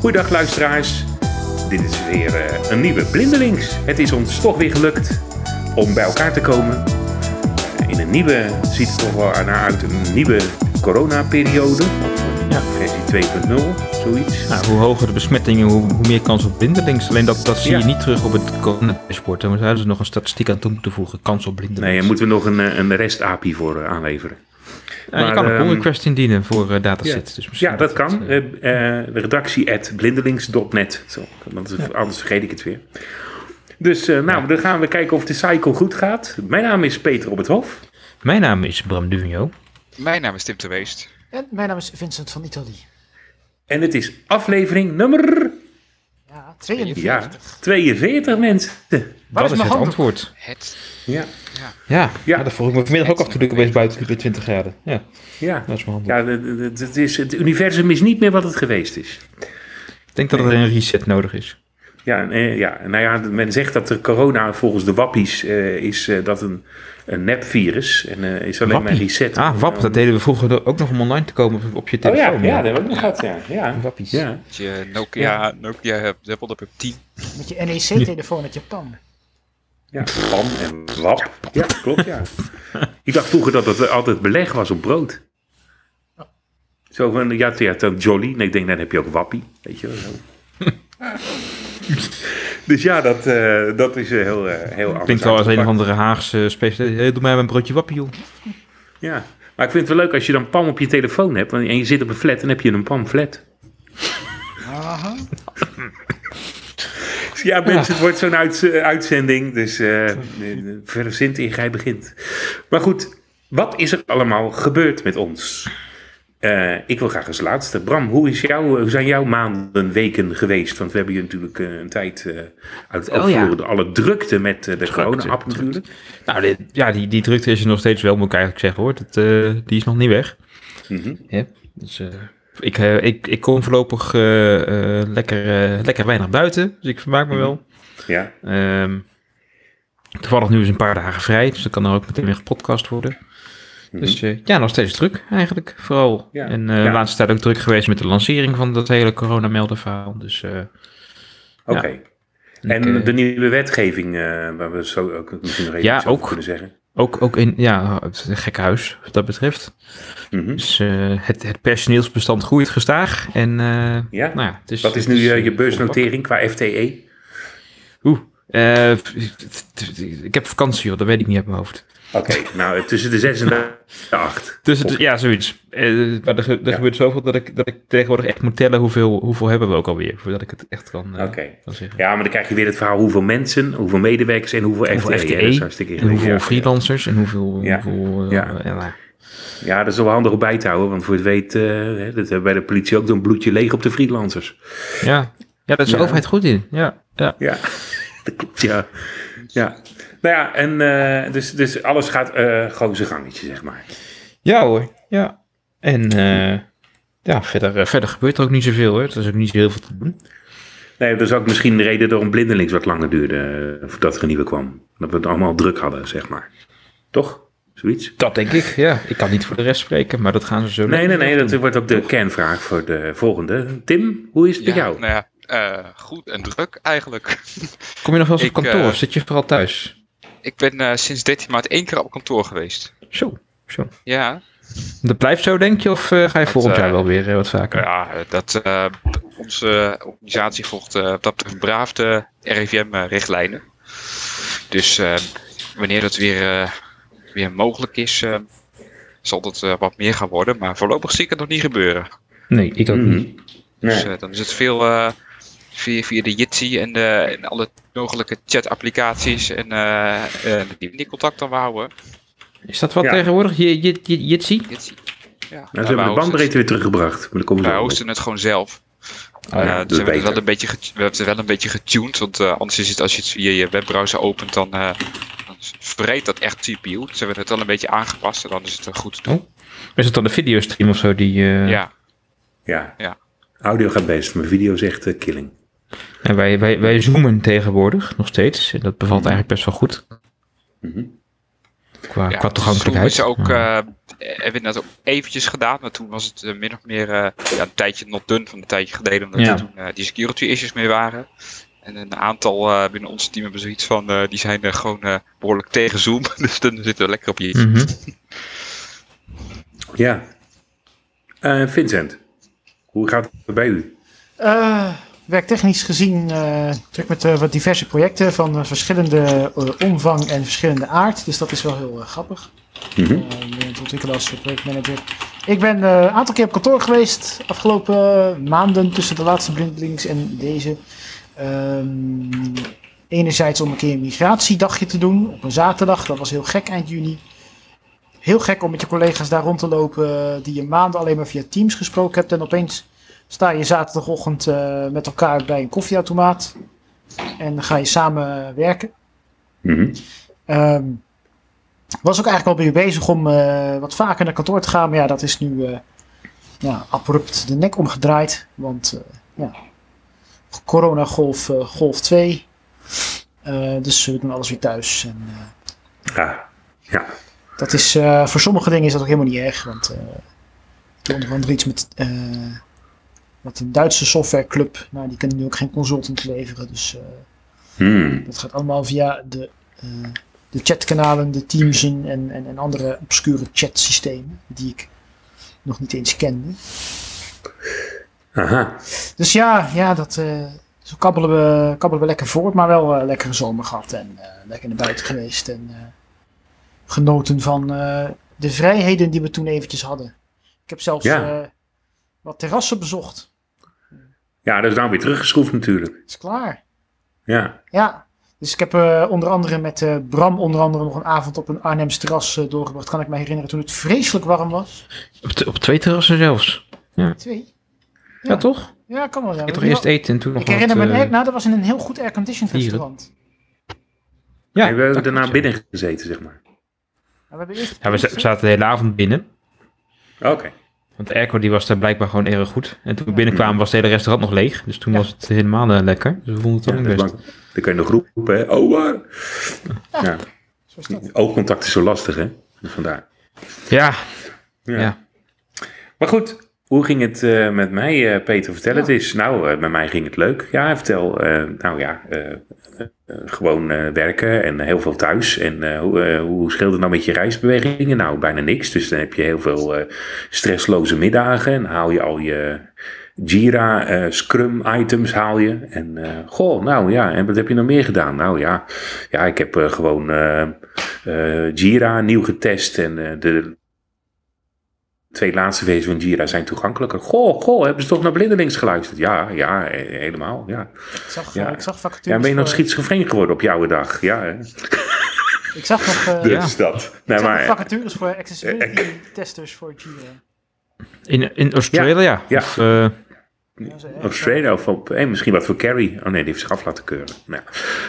Goedendag luisteraars. Dit is weer eh, een nieuwe Blindelings. Het is ons toch weer gelukt om bij elkaar te komen. Eh, in een nieuwe, ziet het toch wel naar uit, een nieuwe coronaperiode. Of Ja. versie 2.0, zoiets. Nou, hoe hoger de besmettingen, hoe, hoe meer kans op blindelings. Alleen dat, dat zie Ja. je niet terug op het corona-dashboard. Daar zouden ze nog een statistiek aan toe moeten voegen. Kans op blindelings. Nee, daar moeten we nog een, eh, een rest-API voor aanleveren. Ja, je maar, kan een pull ehm, request indienen voor eh dataset. Dus misschien Ja, dat kan. het, eh, Eh, eh, redactie at blindelings.net. Zo, want anders vergeet ik het weer. Dus eh, nou, dan gaan we kijken of de cycle goed gaat. Mijn naam is Peter op het Hof. Mijn naam is Bram Duvigno. Mijn naam is Tim de Weest. En mijn naam is Vincent van Italië. En het is aflevering nummer Ja, 42. ja, 42 mensen. Waar dat is is mijn het handdoek? antwoord. Het. Ja, Ja, Ja. ja. dat vroeg ik me vanmiddag ook af toen ik opeens buiten liep bij 20 graden. Ja, ja. dat is mijn ja de- de- de- het, is, het universum is niet meer wat het geweest is. Ik denk dat er een reset nodig is. Ja, eh, ja, nou ja, men zegt dat de corona volgens de wappies eh, is eh, dat een, een nepvirus. En eh, is alleen maar Wappie. een reset. Ah, WAP, dat deden we vroeger ook nog om online te komen op, op je Oh ja, telefoon. ja, dat hebben we ook nog gehad. Ja, ja. Wappies. ja. Je Nokia, Nokia Double Up 10. Met je NEC-telefoon uit Japan. Ja, pan en wap. Ja, klopt, ja. Ik dacht vroeger dat het altijd beleg was op brood. Zo van, ja, ja, dan Jolly. Nee, ik denk, dan heb je ook wappie. Weet je wel. zo. dus ja, dat, eh, dat is eh, heel, eh, heel anders. Klinkt wel als een of andere Haagse specialist. Hey, doe mij maar een broodje wappie, joh. Ja, maar ik vind het wel leuk als je dan pam op je telefoon hebt. want- En je zit op een flat, dan heb je een pamflet. Aha. Ja, mensen, het wordt zo'n uit- eh, uitzending. Dus eh verzint in gij begint. Maar goed, wat is er allemaal gebeurd met ons? Eh, ik wil graag als laatste. Bram, hoe, is jouw, hoe zijn jouw maanden, weken geweest? Want we hebben je natuurlijk eh, een tijd eh, uit het Oh, ja. Alle drukte met eh, de corona-app natuurlijk. Nou, dit- ja, die, die drukte is er nog steeds wel, moet ik eigenlijk zeggen hoor. Dat, eh, die is nog niet weg. Mhm. Ja, dus, eh, ik, eh, ik, ik kom voorlopig eh, eh, lekker, lekker weinig buiten, dus ik vermaak me wel. Ja, Ehm, toevallig nu is een paar dagen vrij, dus dan kan er ook meteen weer gepodcast worden. Dus eh, ja, nog steeds druk eigenlijk, vooral. Ja. En eh, Ja. de laatste tijd ook druk geweest met de lancering van dat hele coronameldenverhaal. Dus oké. En de nieuwe wetgeving, waar we zo ook misschien nog even Ja, ook. kunnen zeggen. Ook, ook in, ja, het een gek huis wat dat betreft. Mhm. Dus eh, het, het personeelsbestand groeit gestaag. En eh, Ja? nou ja, het is, Wat is nu eh, je beursnotering qua FTE? Oeh, eh, ik heb vakantie, joh, dat weet ik niet uit mijn hoofd. Oké, nou tussen de 6 en de 8. Dus het, ja, zoiets. Eh, maar er, er Ja. gebeurt zoveel dat ik, dat ik tegenwoordig echt moet tellen hoeveel, hoeveel hebben we ook alweer. Voordat ik het echt kan, eh, Oké. kan zeggen. Ja, maar dan krijg je weer het verhaal hoeveel mensen, hoeveel medewerkers en hoeveel, Hoeveel FTE. En hoeveel Ja. freelancers en hoeveel... Ja. hoeveel eh, Ja. ja, Ja, dat is wel handig om bij te houden, want voor het weet, hè, dat hebben we bij de politie ook een bloedje leeg op de freelancers. ja. ja, daar is de overheid goed in. Ja, ja. Ja, dat klopt, ja. ja. Nou ja, en eh, dus, dus alles gaat eh, gewoon zijn gangetje, zeg maar. ja hoor, ja. En eh, ja, verder, verder gebeurt er ook niet zoveel hoor. Er is ook niet zo heel veel te doen. Nee, dat is ook misschien de reden waarom Blindelings wat langer duurde voordat er een nieuwe kwam. Dat we het allemaal druk hadden, zeg maar. Toch? Zoiets? Dat denk ik, ja. Ik kan niet voor de rest spreken, maar dat gaan ze zo Nee, nee, nee, doen. dat wordt ook de kernvraag voor de volgende. Tim, hoe is het Ja, met jou? nou ja, eh, goed en druk eigenlijk. Kom je nog wel eens op kantoor of zit je vooral thuis? Ik ben eh, sinds 13 maart één keer op kantoor geweest. Zo, zo. Ja, Dat blijft zo, denk je? Of eh, ga je Dat, volgend eh, jaar wel weer eh, wat vaker? ja dat, eh, onze organisatie volgt eh, op dat betreft braaf de RIVM-richtlijnen. Dus eh, wanneer dat weer, eh, weer mogelijk is, eh, zal dat eh, wat meer gaan worden. Maar voorlopig zie ik het nog niet gebeuren. Nee, ik ook Mhm. niet. Dus Nee. eh, dan is het veel eh, via, via de Jitsi en, de, en alle mogelijke chat-applicaties en eh, eh, die die contact dan houden. Is dat wat Ja. tegenwoordig? Jitsi? Jitsi. Ja, Nou, ze hebben de bandbreedte weer teruggebracht. Maar komen Wij hosten het gewoon zelf. Oh, ja, Eh, dus we hebben, het wel een beetje we hebben het wel een beetje getuned, want eh, anders is het als je het via je webbrowser opent, dan, eh dan verbreedt dat echt CPU. Dus we hebben het wel een beetje aangepast en dan is het eh, goed te doen. Is het dan de videostream of zo die... eh, Ja, Ja. Ja. Audio gaat best, maar video is echt eh, killing. En wij, wij, wij zoomen tegenwoordig nog steeds. En dat bevalt eigenlijk best wel goed. Mhm. Qua, Ja, qua dus toegankelijkheid. Is ook, Ja. eh hebben we dat ook eventjes gedaan, maar toen was het eh, min of meer eh, ja, een tijdje not done van een tijdje geleden, omdat Ja. er toen eh, die security issues mee waren. En een aantal eh, binnen ons team hebben zoiets van, eh, die zijn eh, gewoon eh, behoorlijk tegen Zoom, dus dan zitten we lekker op je. Mhm. Ja. Eh, Vincent, hoe gaat het bij u? Werktechnisch gezien eh druk met eh, wat diverse projecten van eh, verschillende omvang en verschillende aard. Dus dat is wel heel grappig. Ik ben het ontwikkelen als projectmanager. Ik ben een aantal keer op kantoor geweest afgelopen maanden tussen de laatste blindelings en deze. Ehm, enerzijds om een keer een migratiedagje te doen op een zaterdag. Dat was heel gek eind juni. Heel gek om met je collega's daar rond te lopen die je maanden alleen maar via Teams gesproken hebt. En opeens sta je zaterdagochtend eh, met elkaar bij een koffieautomaat. En dan ga je samen werken. Mhm. Ehm, was ook eigenlijk al weer bezig om eh, wat vaker naar kantoor te gaan. Maar ja, dat is nu eh, ja, abrupt de nek omgedraaid. Want ja, coronagolf eh, golf 2. Eh, dus we doen alles weer thuis. En, Ja. Ja. dat is, voor sommige dingen is dat ook helemaal niet erg. Want ik doe onder andere iets met, met een Duitse softwareclub. Nou, die kunnen nu ook geen consultant leveren. Dus eh, Hmm. dat gaat allemaal via de, eh, de chatkanalen, de Teamsen en, en, en andere obscure chatsystemen die ik nog niet eens kende. Aha. Dus ja, ja dat, eh, zo kabbelen we, kabbelen we lekker voort, maar wel eh lekkere zomer gehad en eh, lekker naar buiten geweest en genoten van de vrijheden die we toen eventjes hadden. Ik heb zelfs Ja. wat terrassen bezocht. Ja, dat is nou weer teruggeschroefd natuurlijk. Is klaar. Ja. Ja, dus ik heb eh, onder andere met eh, Bram onder andere nog een avond op een Arnhems terras eh, doorgebracht. Kan ik me herinneren toen het vreselijk warm was. Op, op twee terrassen zelfs. Twee? Ja, toch? Ja, kan wel. Ja. Je toch eerst eten en toen nog ik herinner wat, me, een- nou dat was in een heel goed airconditioned restaurant. Ja, en we hebben daarna ja. binnen gezeten, zeg maar. Nou, we, hebben eerst Ja, we zaten de hele avond binnen. Oké. Want de airco die was daar blijkbaar gewoon erg goed. En toen we binnenkwamen was het hele restaurant nog leeg. Dus toen Ja. was het helemaal eh, lekker. Dus we vonden het Ja, dat is best. lang- dan kun je nog roepen, hè. Oh, waar? Ja. Zo is dat. Oogcontact is zo lastig, hè. Vandaar. Ja, Ja. ja. Maar goed, hoe ging het eh, met mij, eh, Peter? Vertel het eens. Nou, eh, met mij ging het leuk. Ja, vertel. nou ja, gewoon werken en heel veel thuis. En hoe, hoe scheelt het nou met je reisbewegingen? Nou, bijna niks. Dus dan heb je heel veel stressloze middagen. En haal je al je Jira, Scrum items haal je. En goh, nou ja, en wat heb je nog meer gedaan? Nou ja, ja ik heb gewoon Jira nieuw getest en de twee laatste versies van Jira zijn toegankelijker. Goh, goh, hebben ze toch naar blindelings geluisterd? Ja, ja, eh, helemaal, ja. Ik zag, Ja. eh, ik zag vacatures Ja, ben je nog voor- schizofreen geworden op jouw dag? Ja, hè? Ik zag nog, eh, dus dat. ik Nee, maar, vacatures voor accessibility eh, testers voor Jira. In, in Australia. Ja. Of, eh, Ja, zo, eh, Australia of op, eh, misschien wat voor Carrie. Oh nee, die heeft zich af laten keuren. Nou,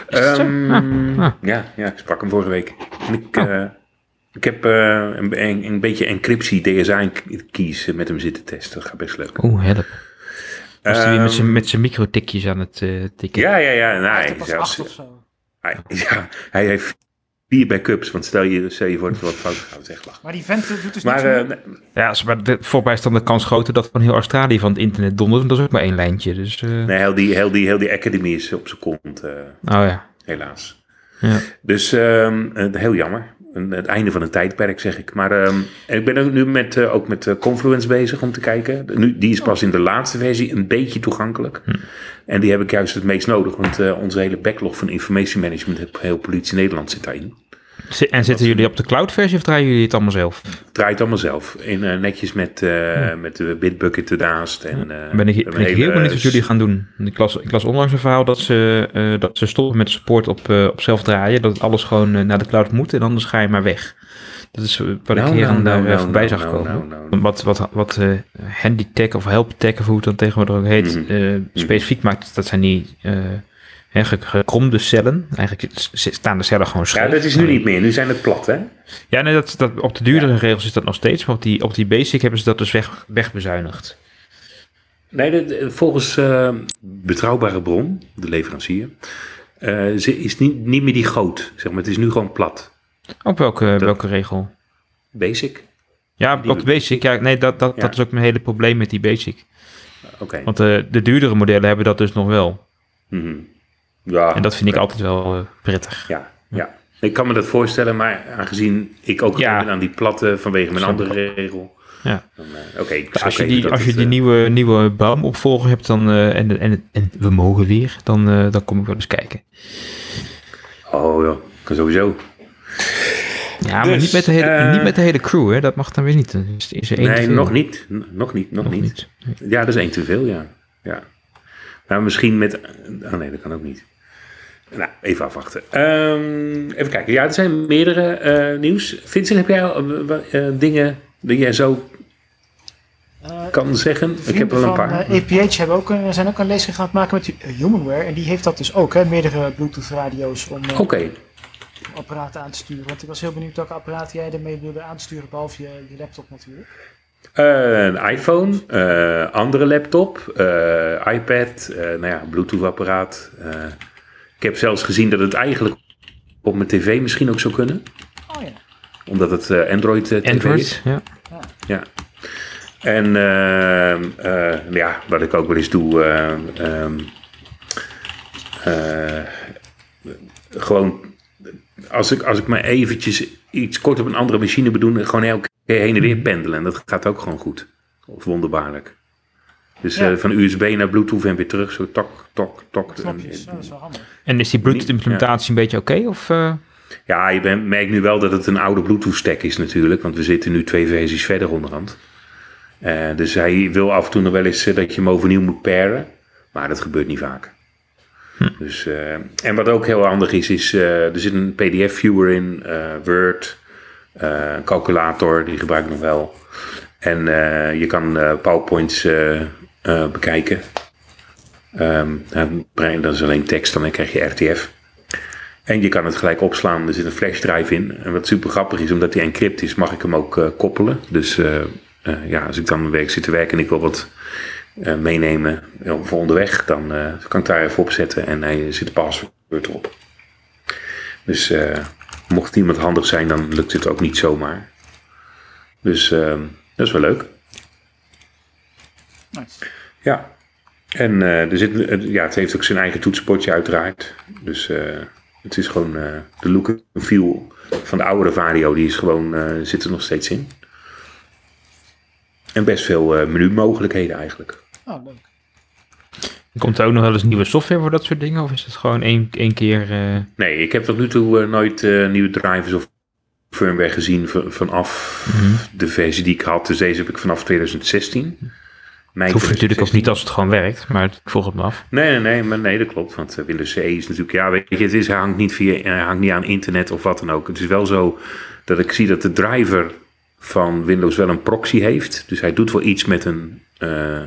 ehm, Ah, ah. Ja, ja, ik sprak hem vorige week. En ik, Oh. eh, ik heb eh, een, een, een beetje encryptie DSA keys met hem zitten testen. Dat gaat best leuk. Oeh, help. Was hij weer met zijn- Ehm, met zijn microtikjes aan het eh, tikken? Ja, ja, ja. hij er pas zelfs, acht of zo. hij, ja, hij heeft vier backups. Want stel je, stel je voor dat er wat fout gaat, echt lachen. Maar die vent doet dus Maar niks eh. Ja, als- maar de, voorbij is dan de kans groter dat van heel Australië van het internet dondert. Want dat is ook maar één lijntje. Dus, eh, nee, heel die, heel, die, heel die academy is op zijn kont, eh, Oh ja. helaas. ja. Dus ehm, eh, heel jammer. Een- Het einde van een tijdperk, zeg ik. Maar ehm, ik ben ook nu met, eh, ook met eh, Confluence bezig om te kijken. Nu, die is pas in de laatste versie een beetje toegankelijk. En die heb ik juist het meest nodig. Want eh, onze hele backlog van information management, heel politie Nederland zit daarin. En zitten jullie op de cloud versie of draaien jullie het allemaal zelf? Draait allemaal zelf. In, eh, netjes met, eh, met de Bitbucket ernaast. En, Dan ben ik, ben ik heel benieuwd wat jullie gaan doen. Ik las, ik las onlangs een verhaal dat ze, dat ze stoppen met support op, op zelf draaien. Dat alles gewoon naar de cloud moet en anders ga je maar weg. Dat is wat ik Nou, hier en daar nou, nou, voorbij zag komen. Wat, wat, wat eh handytech of helptech of hoe het dan tegenwoordig ook heet, eh, specifiek maakt, dat zijn die ge- gekromde cellen. Eigenlijk staan de cellen gewoon Ja, scheef. dat is nu niet meer. Nu zijn het plat, hè? Ja, nee, dat, dat, op de duurdere regels is dat nog steeds. Maar op die, op die basic hebben ze dat dus weg, wegbezuinigd. Nee, de- volgens eh, betrouwbare bron, de leverancier, eh, ze is niet, niet meer die goot. Zeg maar. Het is nu gewoon plat. Op welke, welke regel? Basic. Ja, op de basic. Ja, nee, dat, dat, Ja. dat is ook mijn hele probleem met die basic. Oké. Want eh, de duurdere modellen hebben dat dus nog wel. Mhm. Ja. En dat vind ik altijd wel eh, prettig. Ja, ja. Ik kan me dat voorstellen, maar aangezien ik ook Ja. ben aan die platte vanwege mijn andere regel. Ja. dan, eh, ik Als je die, als je het, die eh, nieuwe, nieuwe baumopvolger hebt dan, en, en, en we mogen weer, dan, dan kom ik wel eens kijken. Oh ja, kan sowieso. Ja, maar Dus, niet met, de hele, niet met de hele crew, hè? dat mag dan weer niet. Is, is er één Nee, nog niet. Nog niet, nog, Nog niet. niet. Ja, dat is één te veel, ja. ja. Nou, misschien met... Oh nee, dat kan ook niet. Nou, even afwachten. Ehm, even kijken. Ja, er zijn meerdere eh, nieuws. Vincent, heb jij eh, eh, dingen die jij zo kan zeggen? Ik heb er wel een van paar. eh, APH hebben ook, een- zijn ook een lezing gaan maken met Humanware. En die heeft dat dus ook, hè, meerdere Bluetooth radio's om apparaten aan te sturen. Want ik was heel benieuwd welke apparaat jij ermee wilde aansturen, behalve je, je laptop natuurlijk. Een iPhone, andere laptop, iPad, nou ja, Bluetooth-apparaat. Eh. ik heb zelfs gezien dat het eigenlijk op mijn tv misschien ook zou kunnen. Oh ja. Omdat het eh, Android-tv is. Android, ja. Ja. En ehm, eh, ja, wat ik ook wel eens doe, ehm, ehm, eh, gewoon als ik, als ik maar eventjes iets kort op een andere machine bedoel, gewoon elke keer heen en weer pendelen. En dat gaat ook gewoon goed. Of wonderbaarlijk. Dus Ja. eh, van USB naar Bluetooth en weer terug, zo tok, tok, tok. Knopjes, oh, dat is wel handig. En is die Bluetooth-implementatie een beetje oké? of, eh, Ja, je bent- merkt nu wel dat het een oude Bluetooth-stack is natuurlijk. Want we zitten nu twee versies verder onderhand. Eh, dus hij wil af en toe nog wel eens dat je hem overnieuw moet paren. Maar dat gebeurt niet vaak. Dus, eh, en wat ook heel handig is, is eh, er zit een PDF-viewer in, eh, Word, eh, een calculator, die gebruik ik nog wel. En eh, je kan eh, PowerPoints eh, eh, bekijken. Ehm, dat is alleen tekst, dan krijg je RTF. En je kan het gelijk opslaan. Er zit een flashdrive in. En wat super grappig is, omdat hij encrypt is, mag ik hem ook eh, koppelen. Dus eh, ja, als ik dan een week zit te werken en ik wil wat meenemen voor onderweg, dan kan ik daar even op zetten en hij zit een password erop. Dus mocht iemand handig zijn, dan lukt het ook niet zomaar. Dus eh, dat is wel leuk. Nice. Ja. En eh, er zit, ja, het heeft ook zijn eigen toetsenbordje uiteraard. Dus eh, het is gewoon eh, de look en feel van de oudere Vario, die is gewoon, eh, zit er nog steeds in. En best veel eh menumogelijkheden eigenlijk. Oh, leuk. komt er ook nog wel eens nieuwe software voor dat soort dingen? Of is het gewoon één, één keer... eh, Nee, ik heb tot nu toe nooit eh, nieuwe drivers of firmware gezien vanaf de versie die ik had. Dus deze heb ik vanaf 2016. Het hoeft natuurlijk ook 2016. niet als het gewoon werkt, maar ik volg het me af. Nee, nee, nee, maar nee, dat klopt. Want eh, Windows CE is natuurlijk, ja, weet je, het is, hij hangt niet, via, hij hangt niet aan internet of wat dan ook. Het is wel zo dat ik zie dat de driver van Windows wel een proxy heeft. Dus hij doet wel iets met een, eh,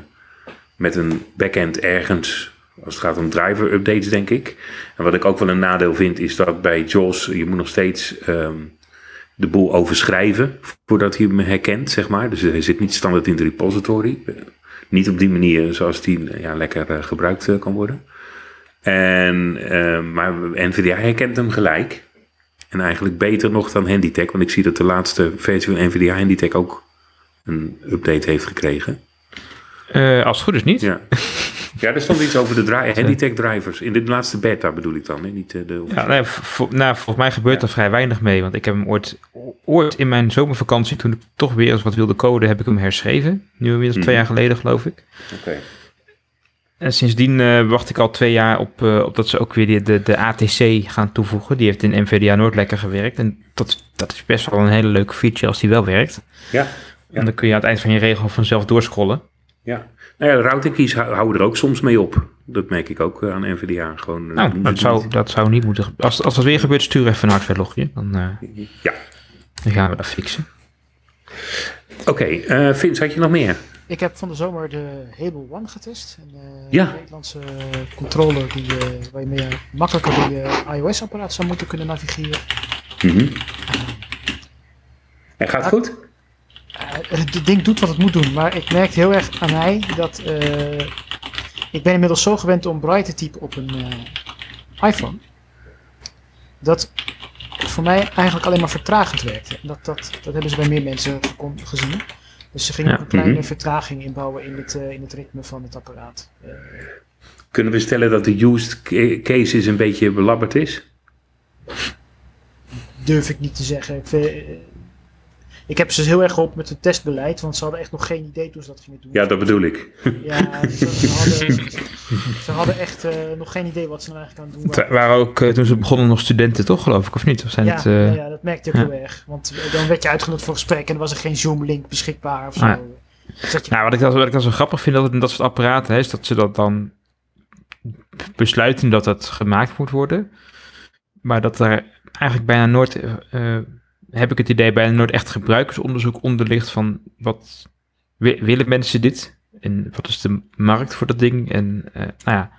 met een backend ergens, als het gaat om driver updates, denk ik. En wat ik ook wel een nadeel vind, is dat bij JAWS, je moet nog steeds ehm, de boel overschrijven voordat hij hem herkent, zeg maar. Dus hij zit niet standaard in de repository. Niet op die manier zoals die ja, lekker eh, gebruikt eh, kan worden. En, eh, maar NVDA herkent hem gelijk. En eigenlijk beter nog dan Handytech. Want ik zie dat de laatste versie van NVDA Handytech ook een update heeft gekregen. Eh, als het goed is niet. Ja, ja er stond iets over de dri Handytech drivers. In de laatste beta bedoel ik dan. Hè? Niet eh, de Ja, nee, nou, volgens mij gebeurt er vrij weinig mee. Want ik heb hem ooit, ooit in mijn zomervakantie, toen ik toch weer eens wat wilde coden, heb ik hem herschreven. Nu inmiddels twee jaar geleden, geloof ik. Oké. En sindsdien eh, wacht ik al twee jaar op, op dat ze ook weer de, de, de ATC gaan toevoegen. Die heeft in NVDA Noord lekker gewerkt. En dat, dat is best wel een hele leuke feature als die wel werkt. Ja, En dan kun je aan het eind van je regel vanzelf doorscrollen. Ja. Nou ja, de routing keys hou- houden er ook soms mee op. Dat merk ik ook eh, aan NVDA. Gewoon, eh, Nou, dat zou, niet. dat zou niet moeten. Als, als dat weer gebeurt, stuur even een hardware logje. Dan, eh, Ja. dan gaan we dat fixen. Oké, eh Vince, had je nog meer? Ik heb van de zomer de Hable One getest. Een eh, Ja. Nederlandse controller die, eh, waarmee je makkelijker door je iOS-apparaat zou moeten kunnen navigeren. Mhm. En gaat het goed? Eh, het ding doet wat het moet doen, maar ik merkte heel erg aan mij dat eh, ik ben inmiddels zo gewend om braille te typen op een eh, iPhone. Dat voor mij eigenlijk alleen maar vertragend werkte. En dat, dat, dat hebben ze bij meer mensen gezien. Dus ze gingen Ja. een kleine Mhm. vertraging inbouwen in het, in het ritme van het apparaat. Kunnen we stellen dat de used ca- cases een beetje belabberd is? durf ik niet te zeggen. Ik, vind, ik heb ze heel erg geholpen met het testbeleid, want ze hadden echt nog geen idee toen ze dat gingen doen. Ja, dat bedoel ik. Ja, ze, ze hadden, ze hadden echt eh, nog geen idee wat ze nou eigenlijk aan het doen Het waren. waren ook, eh, toen ze begonnen, nog studenten, toch, geloof ik, of niet? Of zijn Ja, het, eh, ja, ja, dat merkte ik ja. heel erg. Want dan werd je uitgenodigd voor gesprek en er was er geen Zoom-link beschikbaar of zo. Ah, ja. Dus Nou, wat ik, dan, wat ik dan zo grappig vind dat, het- dat soort apparaten, hè, is dat ze dat dan besluiten dat dat gemaakt moet worden. Maar dat er eigenlijk bijna nooit, heb ik het idee, bijna nooit echt gebruikersonderzoek onder ligt van wat wi- willen mensen dit? En wat is de markt voor dat ding? En eh, nou ja,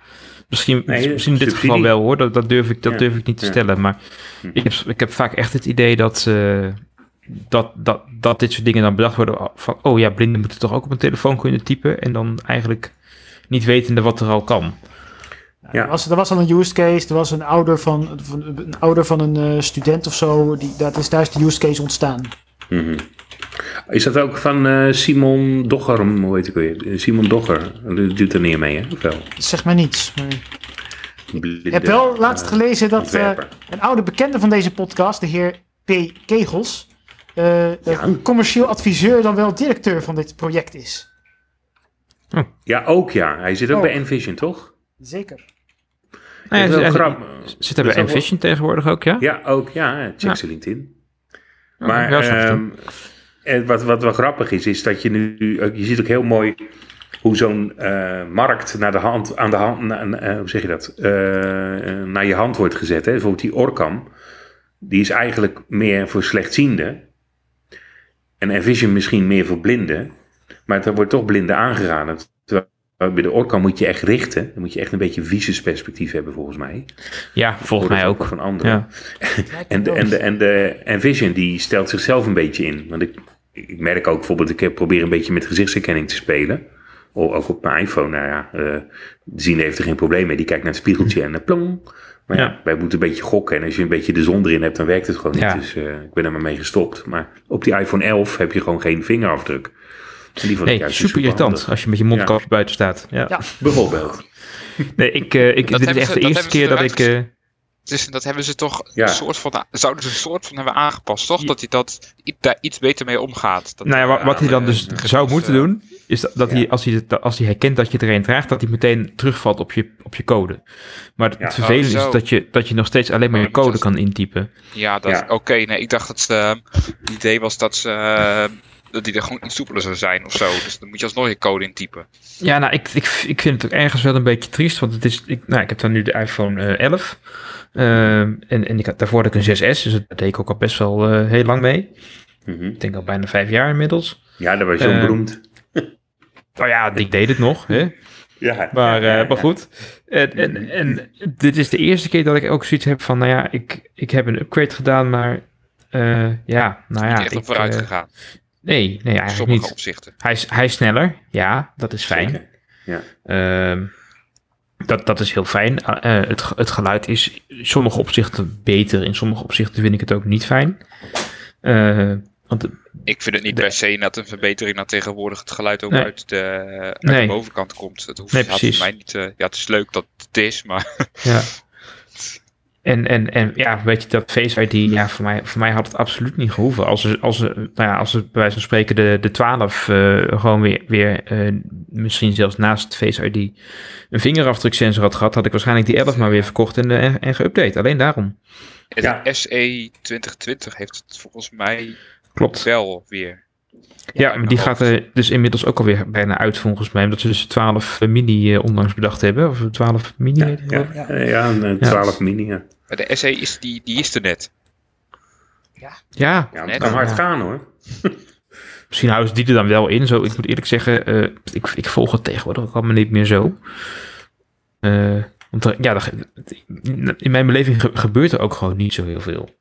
misschien, Nee, misschien in dit subsidie. geval wel hoor, dat, dat, durf, ik, dat Ja, durf ik niet te ja. stellen. Maar Hm. ik heb, ik heb vaak echt het idee dat, eh, dat, dat, dat dit soort dingen dan bedacht worden van, oh ja, blinden moeten toch ook op een telefoon kunnen typen en dan eigenlijk niet wetende wat er al kan. Ja. er, was, er was al een use case, er was een ouder van, van, een, ouder van een eh, student of zo, die, dat is, daar is de use case ontstaan. Mhm. Is dat ook van eh, Simon Dogger, hoe heet ik weer? Eh, Simon Dogger, doet er niet mee, hè? Of wel? Dat zegt mij niets. Maar... Blinde, Ik heb wel laatst gelezen dat een oude bekende van deze podcast, de heer P. Kegels, Ja. commercieel adviseur dan wel directeur van dit project is. Ja, ook ja. Hij zit ook Oh. bij Envision, toch? Zeker. Nou ja, wel ze-. Zit er bij Envision tegenwoordig ook, ja? Ja, ook ja. Check zijn LinkedIn. Oh, Maar ehm, en wat, wat wel grappig is, is dat je nu, je ziet ook heel mooi hoe zo'n eh, markt naar de hand, aan de hand, na- na- eh, hoe zeg je dat, Eh, naar je hand wordt gezet. Hè? Bijvoorbeeld die Orcam, die is eigenlijk meer voor slechtzienden. En Envision misschien meer voor blinden. Maar er wordt toch blinden aangeraden. Bij de Orcam moet je echt richten. Dan moet je echt een beetje visusperspectief hebben volgens mij. Ja, volgens mij ook. Van anderen. Ja. En de, en, de, en de Envision die stelt zichzelf een beetje in. Want ik, ik merk ook bijvoorbeeld, ik probeer een beetje met gezichtsherkenning te spelen. O- Ook op mijn iPhone. Nou ja, eh Zien heeft er geen probleem mee. Die kijkt naar het spiegeltje en uh, plong. Maar ja. Ja. wij moeten een beetje gokken. En als je een beetje de zon erin hebt, dan werkt het gewoon niet. Ja. Dus eh, ik ben er maar mee gestopt. Maar op die iPhone 11 heb je gewoon geen vingerafdruk. Nee, juist super irritant als je met je mondkapje buiten staat. Ja. Ja. Bijvoorbeeld. Nee, ik, eh, ik, Dat dit is echt ze- de eerste keer ze dat ik... eh, Dus dat hebben ze toch Ja. een soort van, zouden ze een soort van hebben aangepast, toch? Dat hij dat, daar iets beter mee omgaat. Dat nou ja, wat, wat hij dan dus zou moeten eh, doen, is dat, dat Ja. hij, als hij, het- als hij herkent dat je er een draagt, dat hij meteen terugvalt op je, op je code. Maar het Ja. vervelende Oh, is zo. dat je, dat je nog steeds alleen maar Oh, je code kan intypen. Ja, dat, Ja. oké. nee, ik dacht dat eh, het idee was dat ze... eh, dat die er gewoon iets soepeler zou zijn of zo. Dus dan moet je alsnog je code intypen. Ja, nou, ik, ik, ik vind het ook ergens wel een beetje triest, want het is, ik, nou, ik heb dan nu de iPhone eh, 11. Ehm, en, en ik had, daarvoor had ik een 6S, dus dat deed ik ook al best wel eh, heel lang mee. Mhm. Ik denk al bijna vijf jaar inmiddels. Ja, dat was zo Eh, beroemd. Nou ja, ik deed het nog, hè. Ja, Maar, ja, ja, eh, maar goed. En, en, en dit is de eerste keer dat ik ook zoiets heb van, nou ja, ik, ik heb een upgrade gedaan, maar eh, ja, nou ja. Ik, op vooruit eh, gegaan. Nee, nee, In eigenlijk sommige niet. opzichten. Hij is, hij is sneller, ja, dat is fijn. Zeker. Ja. Ehm, dat, dat is heel fijn. Eh, het, ge- het geluid is in sommige opzichten beter, in sommige opzichten vind ik het ook niet fijn. Eh, want de- Ik vind het niet De- per se net een verbetering dat tegenwoordig het geluid ook Nee. uit, de, uit Nee. de bovenkant komt. Het hoeft Nee, precies. mij niet. eh, ja, het is leuk dat het is, maar Ja. En, en, en ja, weet je, dat Face ID, ja, voor mij, voor mij had het absoluut niet gehoeven. Als er, als nou ja, als er bij wijze van spreken de, de 12 eh, gewoon weer, weer eh, misschien zelfs naast Face ID een vingerafdruksensor had gehad, had ik waarschijnlijk die 11 maar weer verkocht en, eh, en, en geüpdate. Alleen daarom. de Ja. SE 2020 heeft het volgens mij Klopt. wel weer. Ja, maar die gaat er dus inmiddels ook alweer bijna uit volgens mij. Omdat ze dus 12 mini onlangs bedacht hebben. Of 12 mini. Ja, ja, ja, ja, een eh, 12 mini. Ja, Maar de SE is, die, die is er net. ja, ja het kan hard Ja. gaan hoor. misschien houden ze die er dan wel in. Zo, ik moet eerlijk zeggen, eh, ik, ik volg het tegenwoordig ook allemaal niet meer zo. Eh, want er- ja, in mijn beleving ge- gebeurt er ook gewoon niet zo heel veel.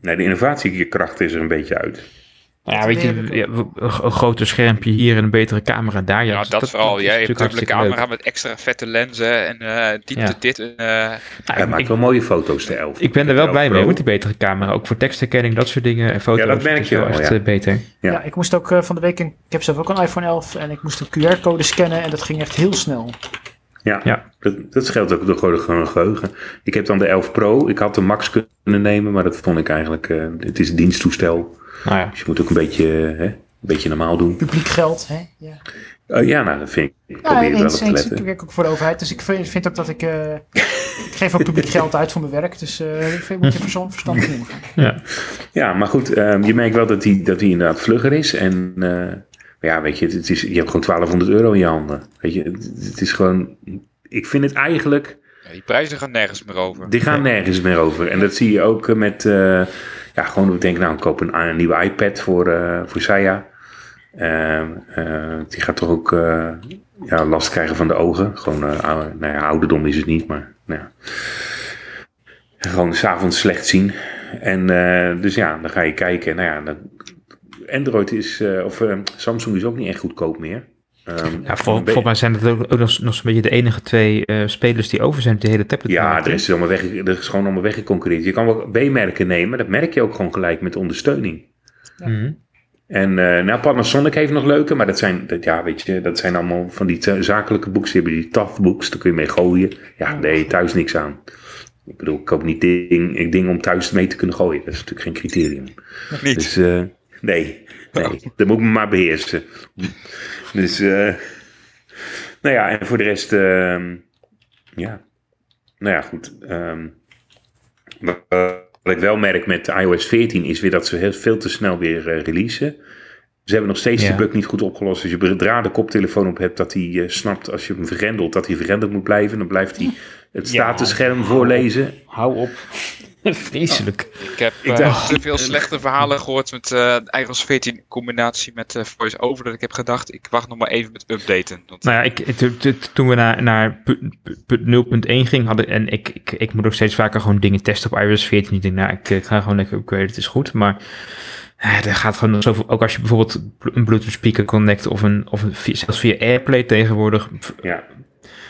Nee, de innovatiekracht is er een beetje uit. Nou ja, Dat weet je, ja, een, groter schermpje hier en een betere camera daar. Ja, Ja, dat, vooral. is Jij hebt natuurlijk een dubbele camera met extra vette lenzen en eh diepte Ja. dit. En, eh, leuk. Hij Nou, maakt ik, wel mooie foto's, de 11. ik ben er wel blij 11 mee met die betere camera. Ook voor tekstherkenning, dat soort dingen en foto's. Ja, dat merk je wel echt ja. eh, beter. Ja. Ja. ik moest ook van de week, een, ik heb zelf ook een iPhone 11 en ik moest een QR-code scannen en dat ging echt heel snel. Ja, Ja. Dat, dat scheelt ook door gewoon geheugen. Ik heb dan de 11 Pro. Ik had de Max kunnen nemen, maar dat vond ik eigenlijk... eh, het is een diensttoestel. Nou ja, Dus je moet ook een beetje, hè, een beetje normaal doen. Publiek geld, hè? Ja. Oh, ja, nou, dat vind ik. Ik Ja, probeer er wel eens, op te. Ik werk ook voor de overheid, dus ik vind, vind ook dat ik... eh, ik geef ook publiek geld uit voor mijn werk, dus eh ik vind, moet je verstand, verstandig in omgaan. ja. Ja, maar goed, ehm, je merkt wel dat hij dat die inderdaad vlugger is. En eh, ja, weet je, het is, je hebt gewoon 1200 euro in je handen. Weet je, het, het is gewoon... Ik vind het eigenlijk... ja, die prijzen gaan nergens meer over. Die gaan nergens meer over. En dat zie je ook eh, met... ja, gewoon ik denk, nou, ik koop een, nieuwe iPad voor, eh voor Saya. Ehm, eh, die gaat toch ook eh, ja, last krijgen van de ogen. Gewoon, nou ja, ouderdom is het niet, maar nou ja. Gewoon s'avonds slecht zien. En dus ja, dan ga je kijken. Nou ja, Android is, of Samsung is ook niet echt goedkoop meer. Ehm, ja be- volgens mij zijn het ook, ook nog, nog zo'n beetje de enige twee eh, spelers die over zijn op de hele tablet. Ja, er is, allemaal weg, er is gewoon allemaal weggeconcurreerd. Je kan wel B-merken nemen, dat merk je ook gewoon gelijk met ondersteuning. Mhm. En eh nou, Panasonic heeft nog leuke, maar dat zijn, dat, ja, weet je, dat zijn allemaal van die zakelijke books. Die hebben die tough books, daar kun je mee gooien. Ja, je thuis niks aan. Ik bedoel, ik koop niet ding, ik ding om thuis mee te kunnen gooien. Dat is natuurlijk geen criterium. Niet. Dus eh, nee, nee, dat moet ik me maar beheersen. Dus, eh, nou ja, en voor de rest, ehm, ja, nou ja, goed. ehm, wat, wat ik wel merk met iOS 14 is weer dat ze heel, veel te snel weer eh, releasen. Ze hebben nog steeds Ja. de bug niet goed opgelost. Als je een draden koptelefoon op hebt, dat hij eh, snapt als je hem vergrendelt, dat hij vergrendeld moet blijven. Dan blijft hij het statusscherm voorlezen. Hou op. Vreselijk. Ik heb Ik eh, dacht- te veel slechte verhalen gehoord met eh iOS 14 in combinatie met eh voice-over dat ik heb gedacht, ik wacht nog maar even met updaten. Want, Nou ja, ik, t- t- toen we naar, naar pu- pu- 0.1 gingen, hadden, en ik, ik, ik moet ook steeds vaker gewoon dingen testen op iOS 14. Ik denk, nou, ik, ik ga gewoon lekker upgraden, het is goed. Maar eh, er gaat gewoon zoveel, ook als je bijvoorbeeld een Bluetooth speaker connect of, een, of een, via- zelfs via AirPlay tegenwoordig, Ja,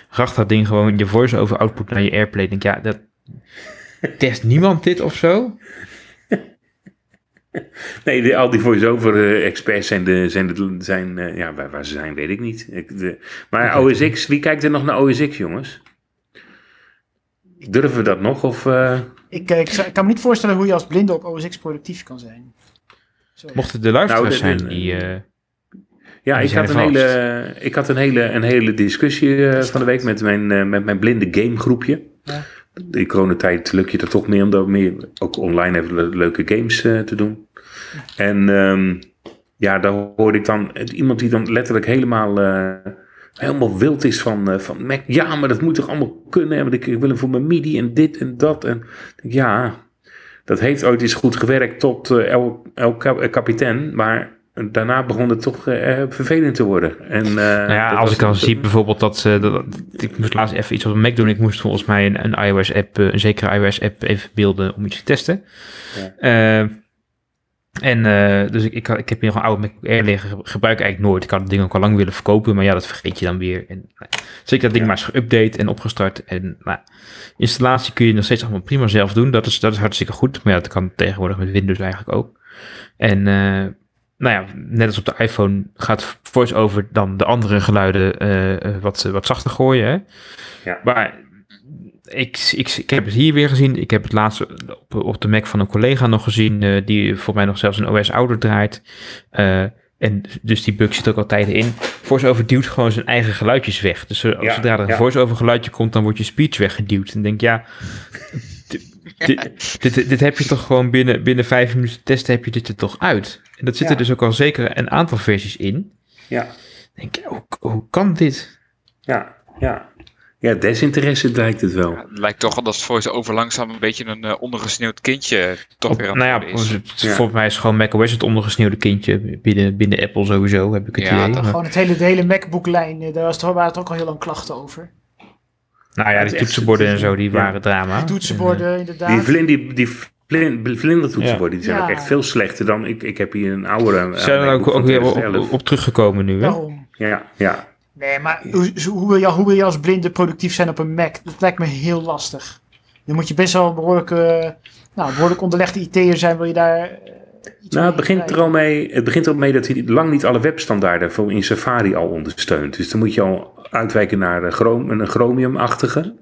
racht dat ding gewoon je voice-over output naar je AirPlay. Ik denk, ja, dat test niemand dit of zo? Nee, de, al die voice-over eh, experts zijn, de, zijn, de, zijn eh, ja, waar, waar ze zijn weet ik niet. Ik, de, maar OS X, wie kijkt er nog naar OS X, jongens? Durven we dat nog? Of, eh, Ik, ik, kan me niet voorstellen hoe je als blinde op OS X productief kan zijn. Zo. Mochten de luisteraars Nou, zijn die... eh, ja, Die ik had, een vast. hele, ik had een hele, een hele discussie eh, van de week met mijn, eh, met mijn blinde gamegroepje. Ja. In coronatijd lukt je er toch meer om daar meer, ook online even le- leuke games eh, te doen. En ehm, ja, daar hoorde ik dan iemand die dan letterlijk helemaal, eh, helemaal wild is van, eh, van Mac. Ja, maar dat moet toch allemaal kunnen? Want ik, ik wil hem voor mijn MIDI en dit en dat. En ja, dat heeft ooit eens goed gewerkt tot El, El Cap- eh, Kapitein. Maar daarna begon het toch eh, vervelend te worden. En, eh, Nou ja, als ik dan zie bijvoorbeeld dat, ze dat, ik moest laatst even iets op een Mac doen. Ik moest volgens mij een, een iOS-app, een zekere iOS-app even beelden om iets te testen. Eh, en eh, dus ik, ik, ik heb hier nog een oude MacBook Air liggen, ge- gebruik ik eigenlijk nooit. Ik had het ding ook al lang willen verkopen, maar ja, dat vergeet je dan weer. En, nou, dus ik dat ding Ja. maar eens geüpdate en opgestart. En nou, installatie kun je nog steeds allemaal prima zelf doen. Dat is, dat is hartstikke goed, maar ja, dat kan tegenwoordig met Windows eigenlijk ook. En eh, nou ja, net als op de iPhone gaat VoiceOver dan de andere geluiden eh, eh, wat, wat zachter gooien. Hè? Ja. Maar ik, ik, ik heb het hier weer gezien. Ik heb het laatst op, op de Mac van een collega nog gezien, die voor mij nog zelfs een OS ouder draait. En dus die bug zit ook altijd in. VoiceOver duwt gewoon zijn eigen geluidjes weg. Dus als Ja, zodra er een ja. VoiceOver geluidje komt, dan wordt je speech weggeduwd. En denk ja, dit, dit, dit, heb je toch gewoon binnen, binnen vijf minuten testen heb je dit er toch uit. En dat zit Ja. er dus ook al zeker een aantal versies in. Ja, denk je, hoe, hoe kan dit? ja, ja. Ja, desinteresse lijkt het wel. Ja, het lijkt toch al dat voice-over langzaam een beetje een eh, ondergesneeuwd kindje toch Op- weer aan nou ja, is. het- Ja. volgens mij is gewoon macOS het ondergesneeuwde kindje binnen, binnen Apple sowieso, heb ik het Ja, idee. Gewoon het hele, de hele MacBook-lijn, eh, daar was, daar waren het ook al heel lang klachten over. Nou ja, die toetsenborden en zo, die ja. waren drama. De toetsenborden, inderdaad. Die, vlin, die, die Vlin- Vlindertoetsenborden, die zijn Ja. ook echt veel slechter dan... Ik, ik heb hier een oudere... Ze zijn er eh, ook, ook weer op, 2011. op teruggekomen nu, hè? Daarom. Ja, ja. Nee, maar hoe, hoe, wil je, hoe wil je als blinde productief zijn op een Mac? Dat lijkt me heel lastig. Dan moet je best wel een behoorlijk, eh, nou, behoorlijk onderlegde IT'er zijn, wil je daar eh, Nou, het begint, er al mee, het begint er al mee dat hij lang niet alle webstandaarden voor in Safari al ondersteunt. Dus dan moet je al uitwijken naar Chrom- een Chromium-achtige.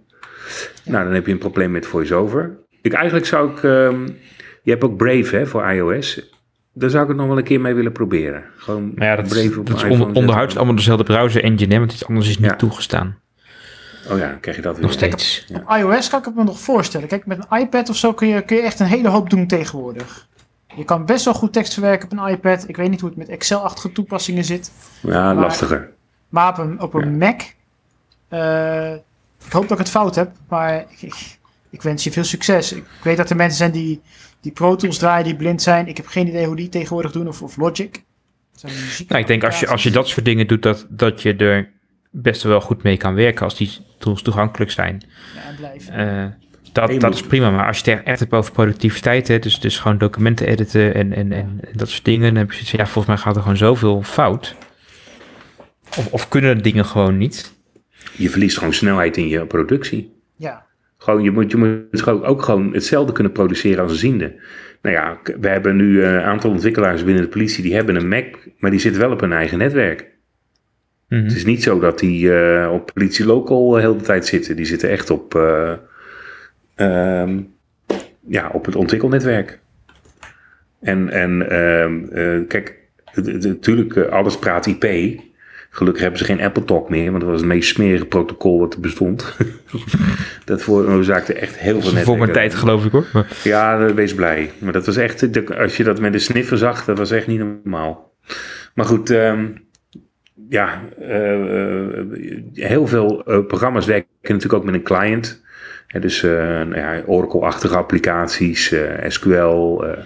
Nou, dan heb je een probleem met VoiceOver. Ik, eigenlijk zou ik... ehm, je hebt ook Brave hè, voor iOS. Daar zou ik het nog wel een keer mee willen proberen. Gewoon Maar ja, dat, Brave op dat is onderhuids allemaal dezelfde browser engine, hè, want iets anders is niet Ja. toegestaan. Oh ja, dan krijg je dat weer. Nog steeds. Ja. Op iOS kan ik het me nog voorstellen. Kijk, met een iPad of zo kun je, kun je echt een hele hoop doen tegenwoordig. Je kan best wel goed tekst verwerken op een iPad. Ik weet niet hoe het met Excel-achtige toepassingen zit. Ja, Maar- lastiger. Maar op een, op een Mac. eh, ik hoop dat ik het fout heb, maar ik, ik, ik wens je veel succes. Ik weet dat er mensen zijn die, die Pro Tools draaien, die blind zijn. Ik heb geen idee hoe die tegenwoordig doen, of, of Logic. Dat zijn muziek- Nou, ik denk als je, als je dat soort dingen doet, dat, dat je er best wel goed mee kan werken als die tools toegankelijk zijn. Ja, en blijven. Eh, dat, dat is prima, maar als je het echt- hebt over productiviteit, hè, dus, dus gewoon documenten editen en, en, en dat soort dingen, dan heb je zoiets van, ja, volgens mij gaat er gewoon zoveel fout. Of, of kunnen dingen gewoon niet. Je verliest gewoon snelheid in je productie. Ja, Gewoon, je moet, je moet gewoon ook gewoon hetzelfde kunnen produceren als een ziende. Nou ja, we hebben nu eh, een aantal ontwikkelaars binnen de politie, die hebben een Mac, maar die zitten wel op hun eigen netwerk. Mhm. Het is niet zo dat die eh, op politie local de hele tijd zitten. Die zitten echt op, eh, ehm, ja, op het ontwikkelnetwerk. En, en ehm, eh, kijk, natuurlijk, eh, alles praat IP. Gelukkig hebben ze geen Apple Talk meer, want dat was het meest smerige protocol wat er bestond. dat veroorzaakte echt heel veel Voor mijn tijd geloof ik hoor. Ja, wees blij. Maar dat was echt, als je dat met de sniffer zag, dat was echt niet normaal. Maar goed, ehm, ja, eh, heel veel programma's werken natuurlijk ook met een client. Dus eh, nou ja, Oracle-achtige applicaties, eh, SQL, eh,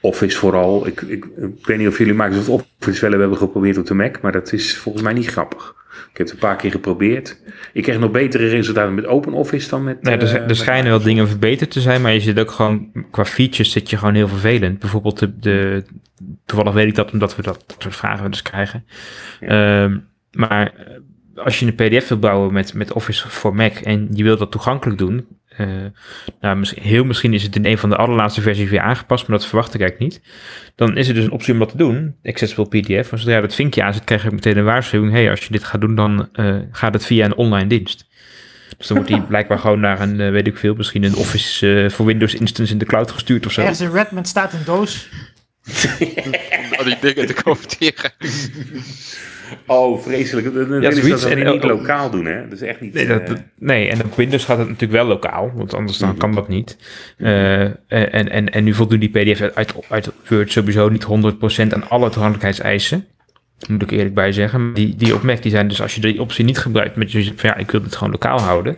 Office vooral. Ik, ik, ik weet niet of jullie Microsoft Office wel hebben geprobeerd op de Mac, maar dat is volgens mij niet grappig. Ik heb het een paar keer geprobeerd. Ik kreeg nog betere resultaten met OpenOffice dan met... nee, er, zijn- er met schijnen wel dingen verbeterd te zijn, maar je zit ook gewoon, qua features zit je gewoon heel vervelend. Bijvoorbeeld de, de toevallig weet ik dat omdat we dat, dat soort vragen eens krijgen. Ehm, maar als je een pdf wil bouwen met, met Office voor Mac en je wilt dat toegankelijk doen, eh, nou, misschien, heel misschien is het in een van de allerlaatste versies weer aangepast, maar dat verwacht ik eigenlijk niet. Dan is er dus een optie om dat te doen, Accessible PDF. Maar zodra je dat vinkje aanzet, krijg je meteen een waarschuwing. hey, als je dit gaat doen, dan eh, gaat het via een online dienst. Dus dan wordt die blijkbaar gewoon naar een, eh, weet ik veel, misschien een Office voor Windows instance in de cloud gestuurd of zo. ergens in Redmond staat een doos. Al die dingen te commenteren. Oh, vreselijk. Dan willen zoiets. dat En- dan niet lokaal doen, hè? Dat is echt niet... Nee, dat, eh, nee, en op Windows gaat het natuurlijk wel lokaal, want anders dan kan dat niet. Eh, en, en, en nu voldoen die PDF uit, uit Word sowieso niet 100% aan alle toegankelijkheidseisen. Moet ik eerlijk bij zeggen. Maar Die, die op Mac die zijn dus, als je die optie niet gebruikt, met je van ja, ik wil dit gewoon lokaal houden.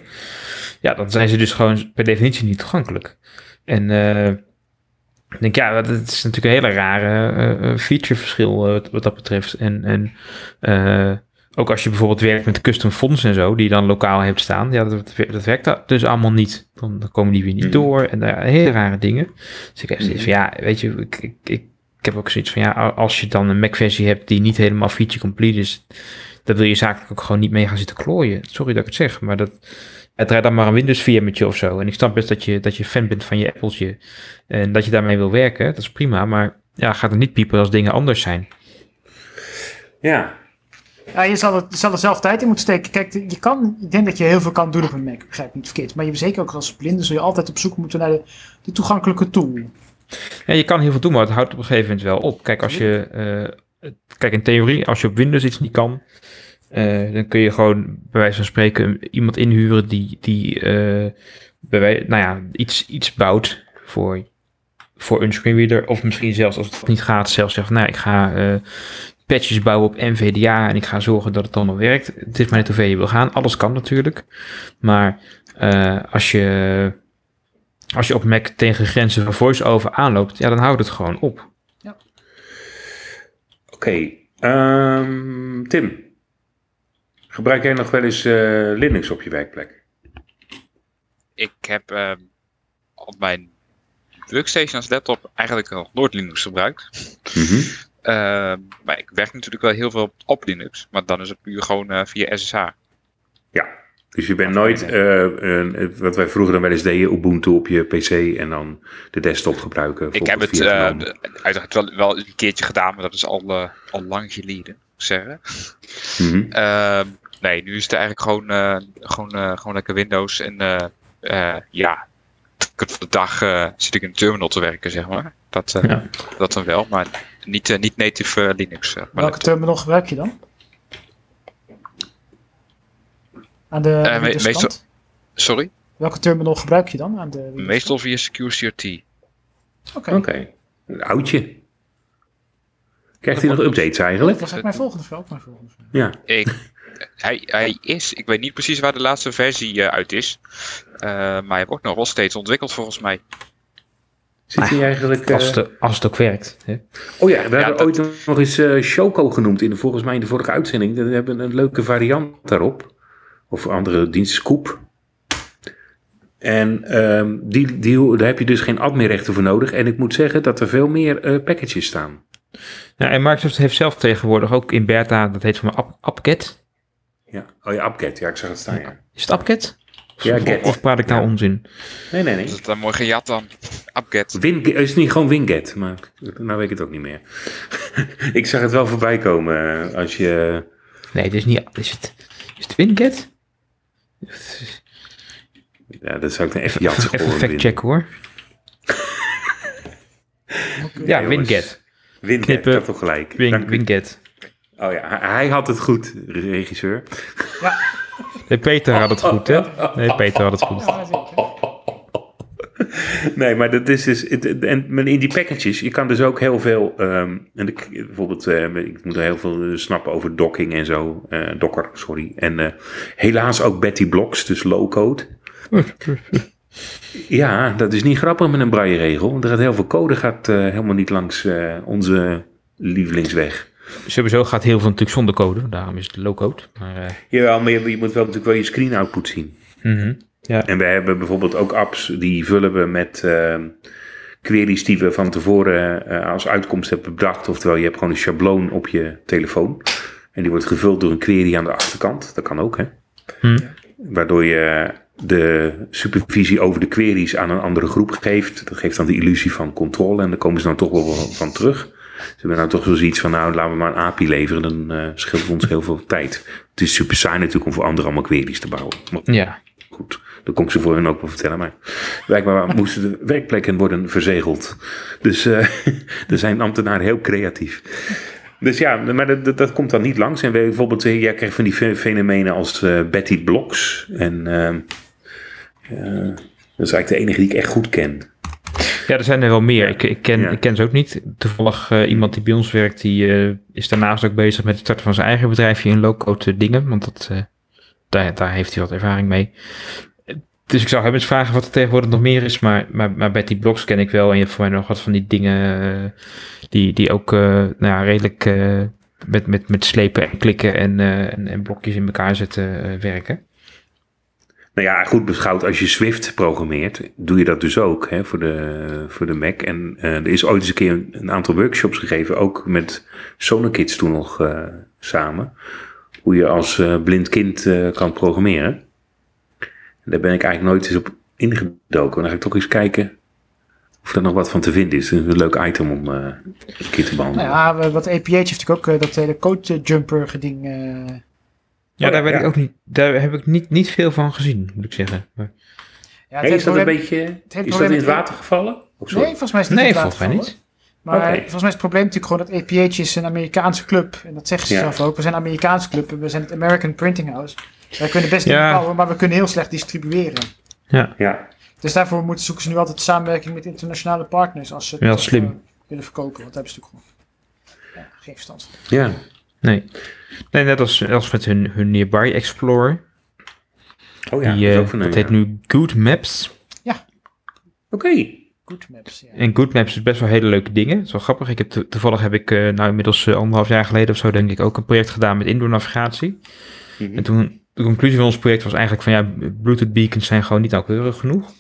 Ja, dan zijn ze dus gewoon per definitie niet toegankelijk. En eh, ik denk, ja, dat is natuurlijk een hele rare eh, eh, featureverschil eh, wat, wat dat betreft. En, en ook als je bijvoorbeeld werkt met custom fonts en zo, die je dan lokaal hebt staan, ja, dat, dat werkt dat dus allemaal niet. Dan, dan komen die weer niet Mhm. door en daar hele rare dingen. Dus ik heb zoiets Mhm. van, ja, weet je, ik, ik, ik, ik heb ook zoiets van, ja, als je dan een Mac-versie hebt die niet helemaal feature complete is, dan wil je zakelijk ook gewoon niet mee gaan zitten klooien. Sorry dat ik het zeg, maar dat, het draait dan maar een Windows VM'tje of zo. En ik snap best dat je, dat je fan bent van je Apple'tje en dat je daarmee wil werken, dat is prima, maar ja, gaat er niet piepen als dingen anders zijn. ja, Ja, je zal, het, je zal er zelf tijd in moeten steken. Kijk, je kan, ik denk dat je heel veel kan doen op een Mac. Begrijp ik niet verkeerd. Maar je zeker ook als blinde zul je altijd op zoek moeten naar de, de toegankelijke tool. Ja, je kan heel veel doen, maar het houdt op een gegeven moment wel op. Kijk, als je, eh, het- kijk in theorie, als je op Windows iets niet kan, eh, dan kun je gewoon bij wijze van spreken iemand inhuren die, die eh, bij nou ja, iets, iets bouwt voor, voor een screenreader. Of misschien zelfs als het niet gaat, zelfs zeggen, nou, ik ga eh, patches bouwen op NVDA en ik ga zorgen dat het allemaal werkt. Het is maar net hoe ver je wil gaan. Alles kan natuurlijk. Maar als je als je op Mac tegen grenzen van voice-over aanloopt, ja, dan houdt het gewoon op. oké. Ehm, Tim, gebruik jij nog wel eens eh, Linux op je werkplek? Ik heb ehm, op mijn workstation als laptop eigenlijk nog nooit Linux gebruikt. Mhm. Eh, maar ik werk natuurlijk wel heel veel op Linux. Maar dan is het puur gewoon eh, via SSH. Ja, dus je bent nooit, eh, wat wij vroeger dan wel eens deden, Ubuntu op je PC en dan de desktop gebruiken. Ik heb het uiteraard wel, wel een keertje gedaan, maar dat is al, al lang geleden, moet ik zeggen. Mhm. Nee, nu is het eigenlijk gewoon, eh, gewoon, eh, gewoon lekker Windows. En eh, eh, ja, voor de dag eh, zit ik in een terminal te werken, zeg maar. Dat, eh, Ja. dat dan wel, maar niet, niet native Linux. maar Welke terminal gebruik je dan? Aan de me- Windows meestal-? Sorry? Welke terminal gebruik je dan aan de Windows Meestal via SecureCRT. Oké. Oké, een oudje. Krijgt hij nog updates Dat eigenlijk? was eigenlijk mijn volgende vraag. Mijn volgende vraag. Ja. Ik, hij, hij is, ik weet niet precies waar de laatste versie eh, uit is. Eh, maar hij wordt nog wel steeds ontwikkeld volgens mij. Zit hij eigenlijk... eh, Als, het, als het ook werkt. Hè? Oh ja, we Ja, hebben dat- ooit nog eens eh Choco genoemd, in de, volgens mij in de vorige uitzending. We hebben een leuke variant daarop. Of andere dienst, Scoop. En ehm, die, die, daar heb je dus geen adminrechten voor nodig. En ik moet zeggen dat er veel meer eh, packages staan. Ja, en Microsoft heeft zelf tegenwoordig ook in beta, dat heet voor mij App, AppGet. Ja. Oh ja, AppGet. Ja, ik zag het staan, ja. Is het AppGet? Of, Ja, of- Get. of praat ik nou Ja. onzin? Nee, nee, nee. Is het een mooi gejat dan? Upget. Win, is het niet gewoon Winget? Maar nou weet ik het ook niet meer. ik zag het wel voorbij komen eh, als je... Nee, het is niet. Is het, is het WinGet? Ja, dat zou ik dan even jatsen Even gewoon fact checken hoor. Ja. WinGet. Winget, Knippen. dat toch gelijk. Win. WinGet. Oh ja, hij- had het goed, de regisseur. Nee, Peter had het goed, hè? Nee, Peter had het goed. Ja. Nee, maar dat is dus. En maar in die packages, je kan dus ook heel veel. ehm, en ik, bijvoorbeeld, eh, ik moet er heel veel eh, snappen over docking en zo. eh, Docker, sorry. En eh, helaas ook Betty Blocks, dus low code. Ja, dat is niet grappig met een braille-regel. Want er gaat heel veel code gaat, helemaal niet langs eh, onze lievelingsweg. Sowieso gaat heel veel natuurlijk zonder code, daarom is het low-code. Maar, eh, Jawel, maar je, je moet wel natuurlijk wel je screen output zien. mhm. En we hebben bijvoorbeeld ook apps die vullen we met ehm, queries die we van tevoren eh, als uitkomst hebben bedacht. Oftewel, je hebt gewoon een schabloon op je telefoon. En die wordt gevuld door een query aan de achterkant. Dat kan ook, hè? Hm. Waardoor je de supervisie over de queries aan een andere groep geeft. Dat geeft dan de illusie van controle. En daar komen ze dan toch wel van terug. Ze hebben nou toch zoiets van, nou laten we maar een API leveren. Dan eh scheelt ons heel veel tijd. Het is super saai natuurlijk om voor anderen allemaal queries te bouwen. Maar Ja, Goed, dat kon ik ze voor hen ook wel vertellen. Maar blijkbaar moesten de werkplekken worden verzegeld. Dus eh er zijn ambtenaren heel creatief. Dus ja, maar dat, dat, dat komt dan niet langs. En bijvoorbeeld, eh, jij krijgt van die fe- fenomenen als Betty Blocks. En dat is eigenlijk de enige die ik echt goed ken. Ja er zijn er wel meer. Ik, ik, ken, Ja. ik ken ze ook niet. Toevallig eh, iemand die bij ons werkt, die eh, is daarnaast ook bezig met het starten van zijn eigen bedrijfje in low-code dingen. Want dat, eh, daar, daar heeft hij wat ervaring mee. Dus ik zou hem eens vragen wat er tegenwoordig nog meer is. Maar, maar, maar Betty Blocks ken ik wel. En je hebt voor mij nog wat van die dingen die, die ook nou ja, redelijk met, met, met slepen en klikken en, en, en blokjes in elkaar zetten werken. Nou ja, goed beschouwd, als je Swift programmeert, doe je dat dus ook hè, voor, de, voor de Mac. En eh, er is ooit eens een keer een, aantal workshops gegeven, ook met Sonokids toen nog eh, samen. Hoe je als eh, blind kind kan programmeren. En daar ben ik eigenlijk nooit eens op ingedoken. Dan ga ik toch eens kijken of er nog wat van te vinden is. Een leuk item om een keer te behandelen. Nou ja, wat APH heeft natuurlijk ook dat hele code jumper geding. Ja, daar, weet ja. ik ook niet, daar heb ik niet, niet veel van gezien, moet ik zeggen. Maar, ja, het Hey, is dat een beetje. Is dat in het water gevallen? Oh. Nee, volgens mij is het niet nee, volgens mij water niet. Maar volgens mij is het probleem natuurlijk gewoon dat APH is een Amerikaanse club. En dat zeggen ze Ja. zelf ook. We zijn een Amerikaanse club en we zijn het American Printing House. Wij kunnen best Ja. dingen bouwen, maar we kunnen heel slecht distribueren. Ja, Dus daarvoor moeten, zoeken ze nu altijd samenwerking met internationale partners als ze het toch, slim. eh, willen verkopen. Want daar hebben ze natuurlijk gewoon ja, geen verstand van. ja. Nee. nee, net als, als met hun, hun Nearby Explorer. Oh ja, die, dat is eh, ook van dat een, heet ja. nu Good Maps. Oké. Good maps, ja. En Good Maps is best wel hele leuke dingen. Het is wel grappig. Ik heb to- toevallig heb ik eh, nou inmiddels eh, anderhalf jaar geleden of zo denk ik ook een project gedaan met indoor navigatie. Mhm. En toen de conclusie van ons project was eigenlijk van ja, Bluetooth beacons zijn gewoon niet nauwkeurig genoeg.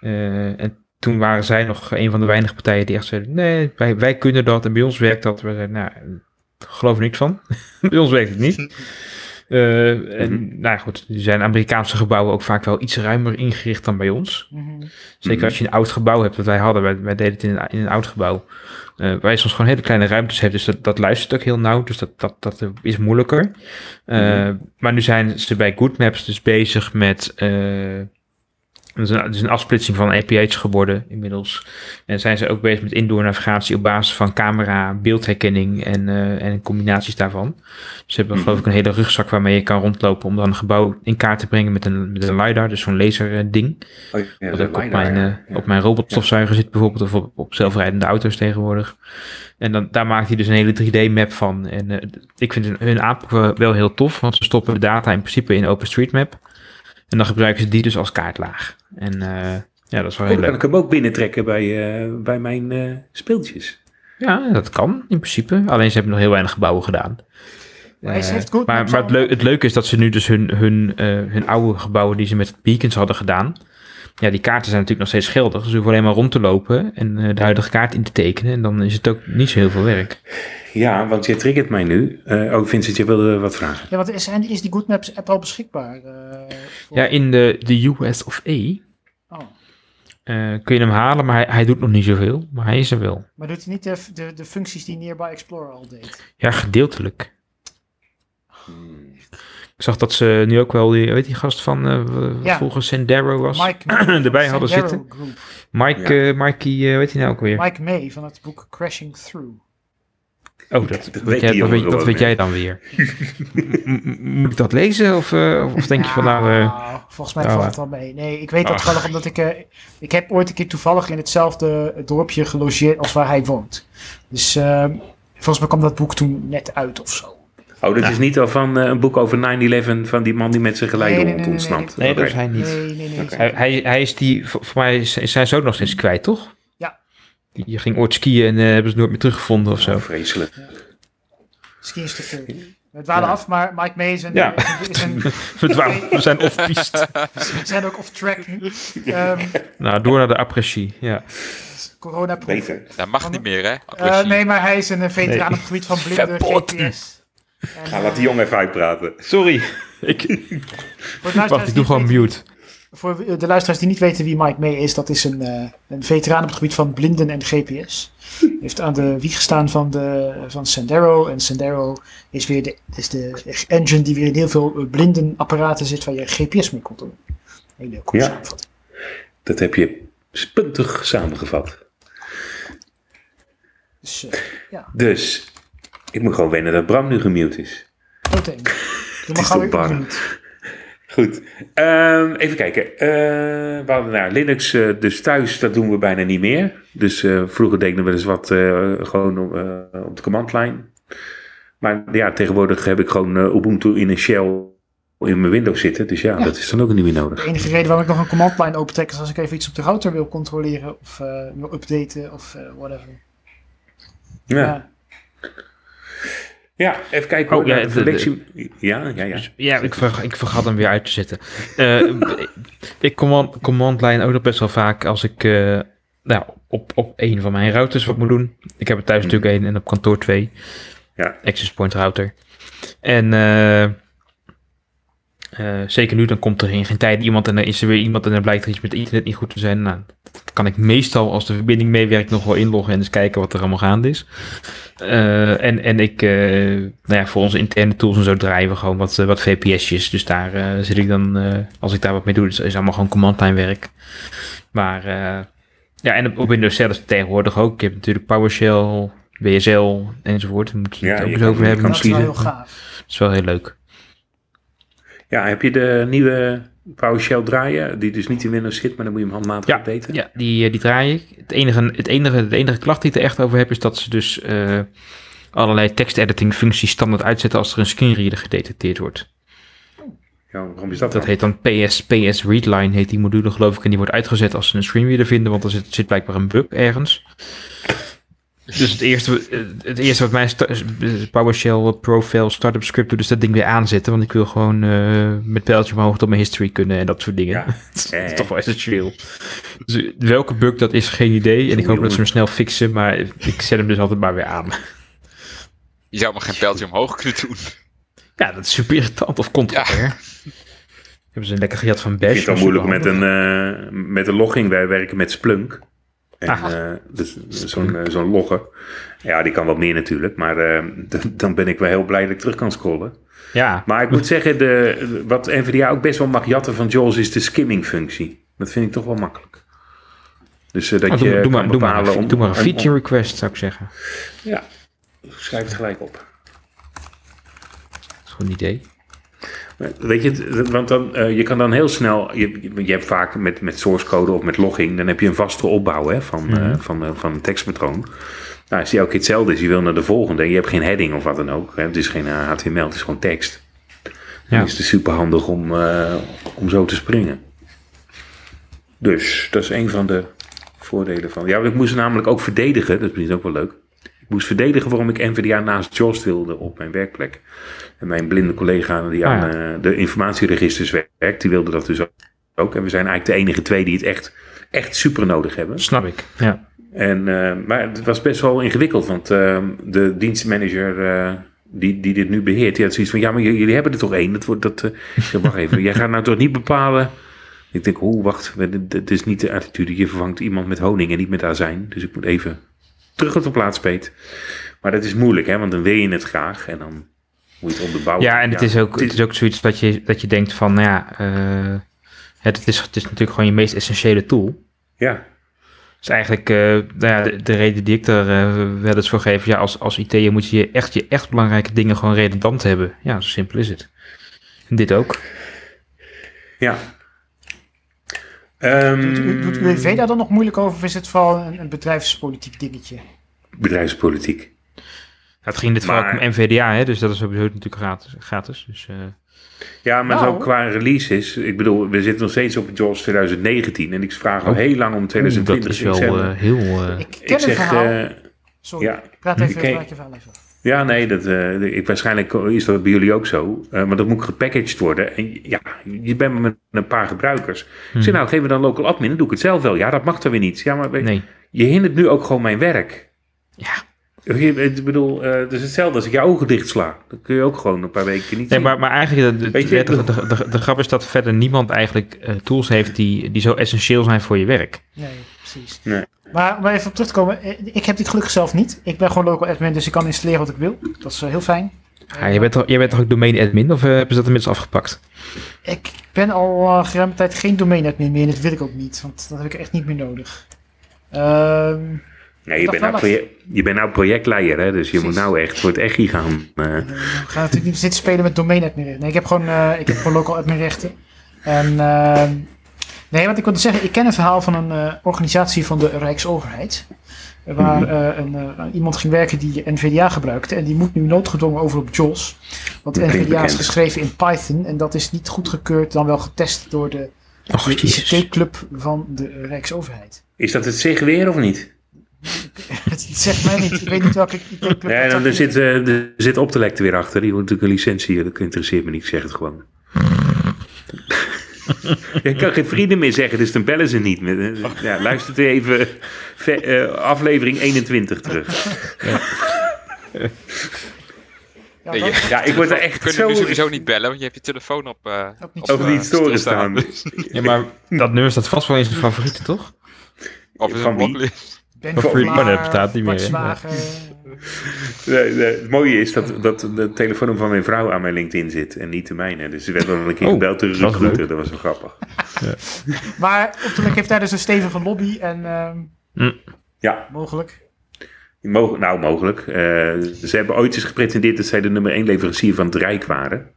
Eh, en toen waren zij nog een van de weinige partijen die echt zeiden, nee, wij, wij kunnen dat en bij ons werkt dat. We zeiden, nou, geloof er niks van. bij ons werkt het niet. Eh, en Mhm. nou ja, goed, er zijn Amerikaanse gebouwen ook vaak wel iets ruimer ingericht dan bij ons. Mhm. Zeker Mhm. als je een oud gebouw hebt, dat wij hadden, wij, wij deden het in een, in een oud gebouw. eh waar je soms gewoon hele kleine ruimtes hebt, dus dat, dat luistert ook heel nauw, dus dat, dat, dat is moeilijker. Eh, Mhm. Maar nu zijn ze bij Good Maps dus bezig met, het is een, het is een afsplitsing van APH geworden inmiddels. En zijn ze ook bezig met indoor navigatie op basis van camera, beeldherkenning en, eh, en combinaties daarvan. Ze hebben Mhm. geloof ik een hele rugzak waarmee je kan rondlopen om dan een gebouw in kaart te brengen met een, met een LiDAR, dus zo'n laser ding. Oh, ja, ook op mijn, ja. eh, op mijn robotstofzuiger zit bijvoorbeeld, of op, op zelfrijdende auto's tegenwoordig. En dan, daar maakt hij dus een hele 3D-map van. En eh, ik vind hun- aanpak wel- wel heel tof, want ze stoppen de data in principe in OpenStreetMap. En dan gebruiken ze die dus als kaartlaag. En eh, ja, dat is wel Oh, heel dan kan leuk. ik hem ook binnentrekken bij, eh, bij mijn eh, speeltjes. Ja, dat kan in principe. Alleen ze hebben nog heel weinig gebouwen gedaan. Maar heeft Good maar het, al- leu- het leuke is dat ze nu dus hun, hun, eh, hun oude gebouwen die ze met beacons hadden gedaan. Ja, die kaarten zijn natuurlijk nog steeds geldig. Dus ze hoeven alleen maar rond te lopen en eh, de huidige kaart in te tekenen. En dan is het ook niet zo heel veel werk. Ja, want je triggert mij nu. Eh oh, Vincent, je wilde wat vragen. Ja, want is, en is die Good Maps app al beschikbaar? eh, voor- Ja, in de, de US of A eh, Oh. kun je hem halen, maar hij, hij doet nog niet zoveel. Maar hij is er wel. Maar doet hij niet de, de, de functies die Nearby Explorer al deed? Ja, gedeeltelijk. Ik zag dat ze nu ook wel die, weet die gast van eh, wat Ja. vroeger Sendero was. Mike erbij hadden Sendero zitten. Group. Mike, Ja. eh, Mikey, eh, weet je nou ook weer? Mike May van het boek Crashing Through. Oh, dat, dat, weet jij, dat, weet, dat jij dan weer. Moet ik dat lezen? Of, eh, of denk je van nou... eh, Nou, volgens mij oh, valt eh. het wel mee. Nee, ik weet dat Ach. toevallig omdat ik... eh, ik heb ooit een keer toevallig in hetzelfde dorpje gelogeerd als waar hij woont. Dus eh, volgens mij kwam dat boek toen net uit of zo. Oh, dat is niet al van eh, een boek over 9-11 van die man die met zijn Nee, nee, geleidehond nee, nee, ontsnapt. nee, dat is hij niet. Nee, nee, nee. Hij, hij, hij is die... Voor, mij is, is zijn zoon nog steeds kwijt, toch? Ja. Die ging ooit skiën en eh, hebben ze nooit meer teruggevonden of zo. Oh, vreselijk. Misschien een stukje. We dwalen Ja. af, maar Mike May is een... Ja. is een, is een- We, dwalen- we zijn off-piste. we zijn ook off-track. Ehm nou, door naar de apres-ski. Ja. corona Beter. Dat mag niet meer, hè? Eh, nee, maar hij is een veteraan Nee. op het gebied van blinde Verbod. GPS. En, Ga, laat die jongen even uitpraten. Sorry. Ik, voor de wacht, luisteraars ik die doe gewoon weten- mute. Voor de luisteraars die niet weten wie Mike May is, dat is een, eh, een veteraan op het gebied van blinden en GPS. Hij heeft aan de wieg gestaan van, de, van Sendero. En Sendero is weer de, is de engine die weer in heel veel eh, blindenapparaten zit waar je GPS mee kon doen. Hele coole Ja. samenvatting. Dat heb je spuntig samengevat. Dus eh, ja, Dus, ik moet gewoon wennen dat Bram nu gemute is. is gauw toch weer bar. opnieuw. Goed. Ehm, even kijken. Eh, we hadden nou, Linux eh, dus thuis, dat doen we bijna niet meer. Dus eh, vroeger deden we wel eens wat gewoon op de commandlijn. Maar ja, tegenwoordig heb ik gewoon Ubuntu in een shell in mijn Windows zitten. Dus ja, Ja. dat is dan ook niet meer De nodig. enige reden waarom ik nog een command line opentrek is als ik even iets op de router wil controleren of wil updaten of whatever. Ja, Ja. Ja even kijken. Oh, ja, de selectie. Ja, ja, ja. Ja, ik, ver, ik vergat hem weer uit te zetten. Eh, ik command, command line ook nog best wel vaak als ik eh, nou, op, op een van mijn routers wat moet doen. Ik heb er thuis natuurlijk één en op kantoor twee. Ja. Access point router. En eh, eh, zeker nu, dan komt er in geen tijd iemand en dan is er weer iemand en dan blijkt er iets met internet niet goed te zijn. Nou, dat kan ik meestal, als de verbinding meewerkt, nog wel inloggen en eens kijken wat er allemaal gaande is. Eh, en, en ik, eh, nou ja, voor onze interne tools en zo draaien we gewoon wat, wat VPS'jes. Dus daar eh, zit ik dan, eh, als ik daar wat mee doe, is, is allemaal gewoon command line werk. Maar eh, ja, en op- Windows zelf tegenwoordig ook. Je hebt natuurlijk PowerShell, WSL enzovoort. Daar moeten we Ja, het ook je eens over je hebben. kan Dat is wel misschien. heel Dat gaaf. is wel heel leuk. Ja, heb je de nieuwe PowerShell draaien? Die dus niet in Windows zit, maar dan moet je hem handmatig Ja, updaten. Ja, die, eh, die draai ik. Het enige, het enige, de enige klacht die ik er echt over heb, is dat ze dus eh, allerlei tekstediting functies standaard uitzetten als er een screenreader gedetecteerd wordt. Ja, waarom is dat Dat dan? heet dan PS, PS Readline, heet die module geloof ik. En die wordt uitgezet als ze een screenreader vinden, want er zit, zit blijkbaar een bug ergens. Dus het eerste, het eerste wat mijn PowerShell ProFail startup script doet, is dat ding weer aanzetten. Want ik wil gewoon eh, met pijltje omhoog tot mijn history kunnen en dat soort dingen. Ja. Het Eh. is toch wel essentieel. Dus welke bug dat is, geen idee. En ik hoop dat ze hem snel fixen, maar ik zet hem dus altijd maar weer aan. Je zou maar geen pijltje omhoog kunnen doen. Ja, dat is super irritant. Of Ctrl-R. Hebben ze een lekker gejat van Ik Bash. vind het wel moeilijk met een, eh, met een logging. Wij werken met Splunk. En, eh, dus zo'n eh, zo'n logger. Ja, die kan wat meer natuurlijk. Maar eh, dan ben ik wel heel blij dat ik terug kan scrollen. Ja, Maar ik moet zeggen, de, wat NVDA ook best wel mag jatten van Jaws is de skimming functie. Dat vind ik toch wel makkelijk. Dus dat Oh, je doe, maar, doe, maar, een- om- doe maar een om- om- feature request, zou ik zeggen. Ja, schrijf het gelijk op. Dat is gewoon een idee. Weet je, want dan, eh, je kan dan heel snel, je, je hebt vaak met, met source code of met logging, dan heb je een vaste opbouw hè, van, eh, van, eh, van een tekstpatroon. Nou, als die elke keer hetzelfde is, je wil naar de volgende, en je hebt geen heading of wat dan ook. Hè, het is geen HTML, het is gewoon tekst. Dan Ja. is het super handig om, om zo te springen. Dus, dat is een van de voordelen van. Ja, want ik moest namelijk ook verdedigen, dat is misschien ook wel leuk. Ik moest verdedigen waarom ik NVDA naast JOST wilde op mijn werkplek. En mijn blinde collega die Ah, aan eh, de informatieregisters werkt, die wilde dat dus ook. En we zijn eigenlijk de enige twee die het echt, echt super nodig hebben. Snap ik. Ja. En, eh, maar het was best wel ingewikkeld, want eh, de dienstmanager eh, die, die dit nu beheert, die had zoiets van, ja, maar jullie hebben er toch één? Dat wordt, dat, wacht even, jij gaat nou toch niet bepalen... Ik denk, oh, wacht, het is niet de attitude. Je vervangt iemand met honing en niet met azijn. Dus ik moet even terug op de plaats, Peet. Maar dat is moeilijk, hè, want dan wil je het graag en dan moet je het onderbouwen. Ja, en het, is ook, het is ook zoiets dat je, dat je denkt van, nou ja, eh, het, is, het is natuurlijk gewoon je meest essentiële tool. Ja, Dus eigenlijk, eh, nou ja, de, de reden die ik er eh, wel eens voor geef, ja, als, als IT'er moet je je echt, je echt belangrijke dingen gewoon redundant hebben. Ja, zo simpel is het. En dit ook. ja. Ehm, Doet, UWV daar dan nog moeilijk over of is het vooral een, een bedrijfspolitiek dingetje? bedrijfspolitiek. Het ging dit Maar- vooral om NVDA, hè, dus dat is sowieso natuurlijk gratis. gratis dus, eh, Ja, maar Nou. zo qua releases. Ik bedoel, we zitten nog steeds op JAWS 2019. En ik vraag al Oh. heel lang om 2020. dat is Ik wel zeg, eh, heel... eh, Ik ken ik een zeg, verhaal. eh, Sorry, ja. praat even, Oké. praat je verhaal even. Ja, nee, dat, eh, ik, waarschijnlijk is dat bij jullie ook zo. Eh, maar dat moet gepackaged worden. En ja, je bent met een paar gebruikers. Ik Hmm. zeg, nou, geef me dan local admin, dan doe ik het zelf wel. Ja, dat mag dan weer niet. Ja, maar nee. je hindert nu ook gewoon mijn werk. Ja. Ik bedoel, eh, het is hetzelfde als ik je ogen dicht sla. Dan kun je ook gewoon een paar weken niet Nee, zien. maar, maar eigenlijk, de, de, je, de, ik de, de, de grap is dat verder niemand eigenlijk eh, tools heeft die, die zo essentieel zijn voor je werk. Nee, precies. Nee. Maar om even op terug te komen, eh, ik heb dit gelukkig zelf niet. Ik ben gewoon local admin, dus ik kan installeren wat ik wil. Dat is eh, heel fijn. Ja, je, bent toch, je bent toch ook domain admin of eh, hebben ze dat inmiddels afgepakt? Ik ben al uh, geruime tijd geen domain admin meer en dat wil ik ook niet, want dat heb ik echt niet meer nodig. Ehm, Nee, je, bent nou je bent nou projectleider, hè? dus je moet nou echt voor het echi gaan. eh. we gaan natuurlijk niet zitten spelen met domain admin. Nee, ik heb gewoon, eh, ik heb gewoon local admin rechten. En ehm, nee, wat ik wilde zeggen, ik ken een verhaal van een eh, organisatie van de Rijksoverheid. eh, Waar Mhm. eh, een, iemand ging werken die NVDA gebruikte. En die moet nu noodgedwongen over op JOS. Want NVDA is geschreven in Python. En dat is niet goedgekeurd, dan wel getest door de, Och, de jezus. ICT-club van de Rijksoverheid. Is dat het zich weer of niet? Het zegt mij niet. Ik weet niet welke Ja, dat dan, er, zit, er zit Optelect weer achter. Die wordt natuurlijk een licentie. Dat interesseert me niet. Ik zeg het gewoon. Je kan geen vrienden meer zeggen, dus dan bellen ze niet. Ja, luistert u even ve- eh, aflevering 21 terug. Ja, Nee, dat- je- Ja, ik word er echt kunnen zo... nu sowieso niet bellen, want je hebt je telefoon op... eh niet op, niet storen staan. Ja, maar dat nummer staat vast wel in zijn favorieten, toch? Of is Van een. Ben Vlaar, maar dat bestaat niet meer, nee, het mooie is dat, dat de telefoon van mijn vrouw aan mijn LinkedIn zit en niet de mijne. Dus ze werd wel een keer Oh, gebeld door de dat recruiter. was wel grappig. Maar Optelec heeft daar dus een stevige lobby en ehm, Ja, mogelijk. Moge- nou, mogelijk. Eh, ze hebben ooit eens gepretendeerd dat zij de nummer 1 leverancier van het Rijk waren.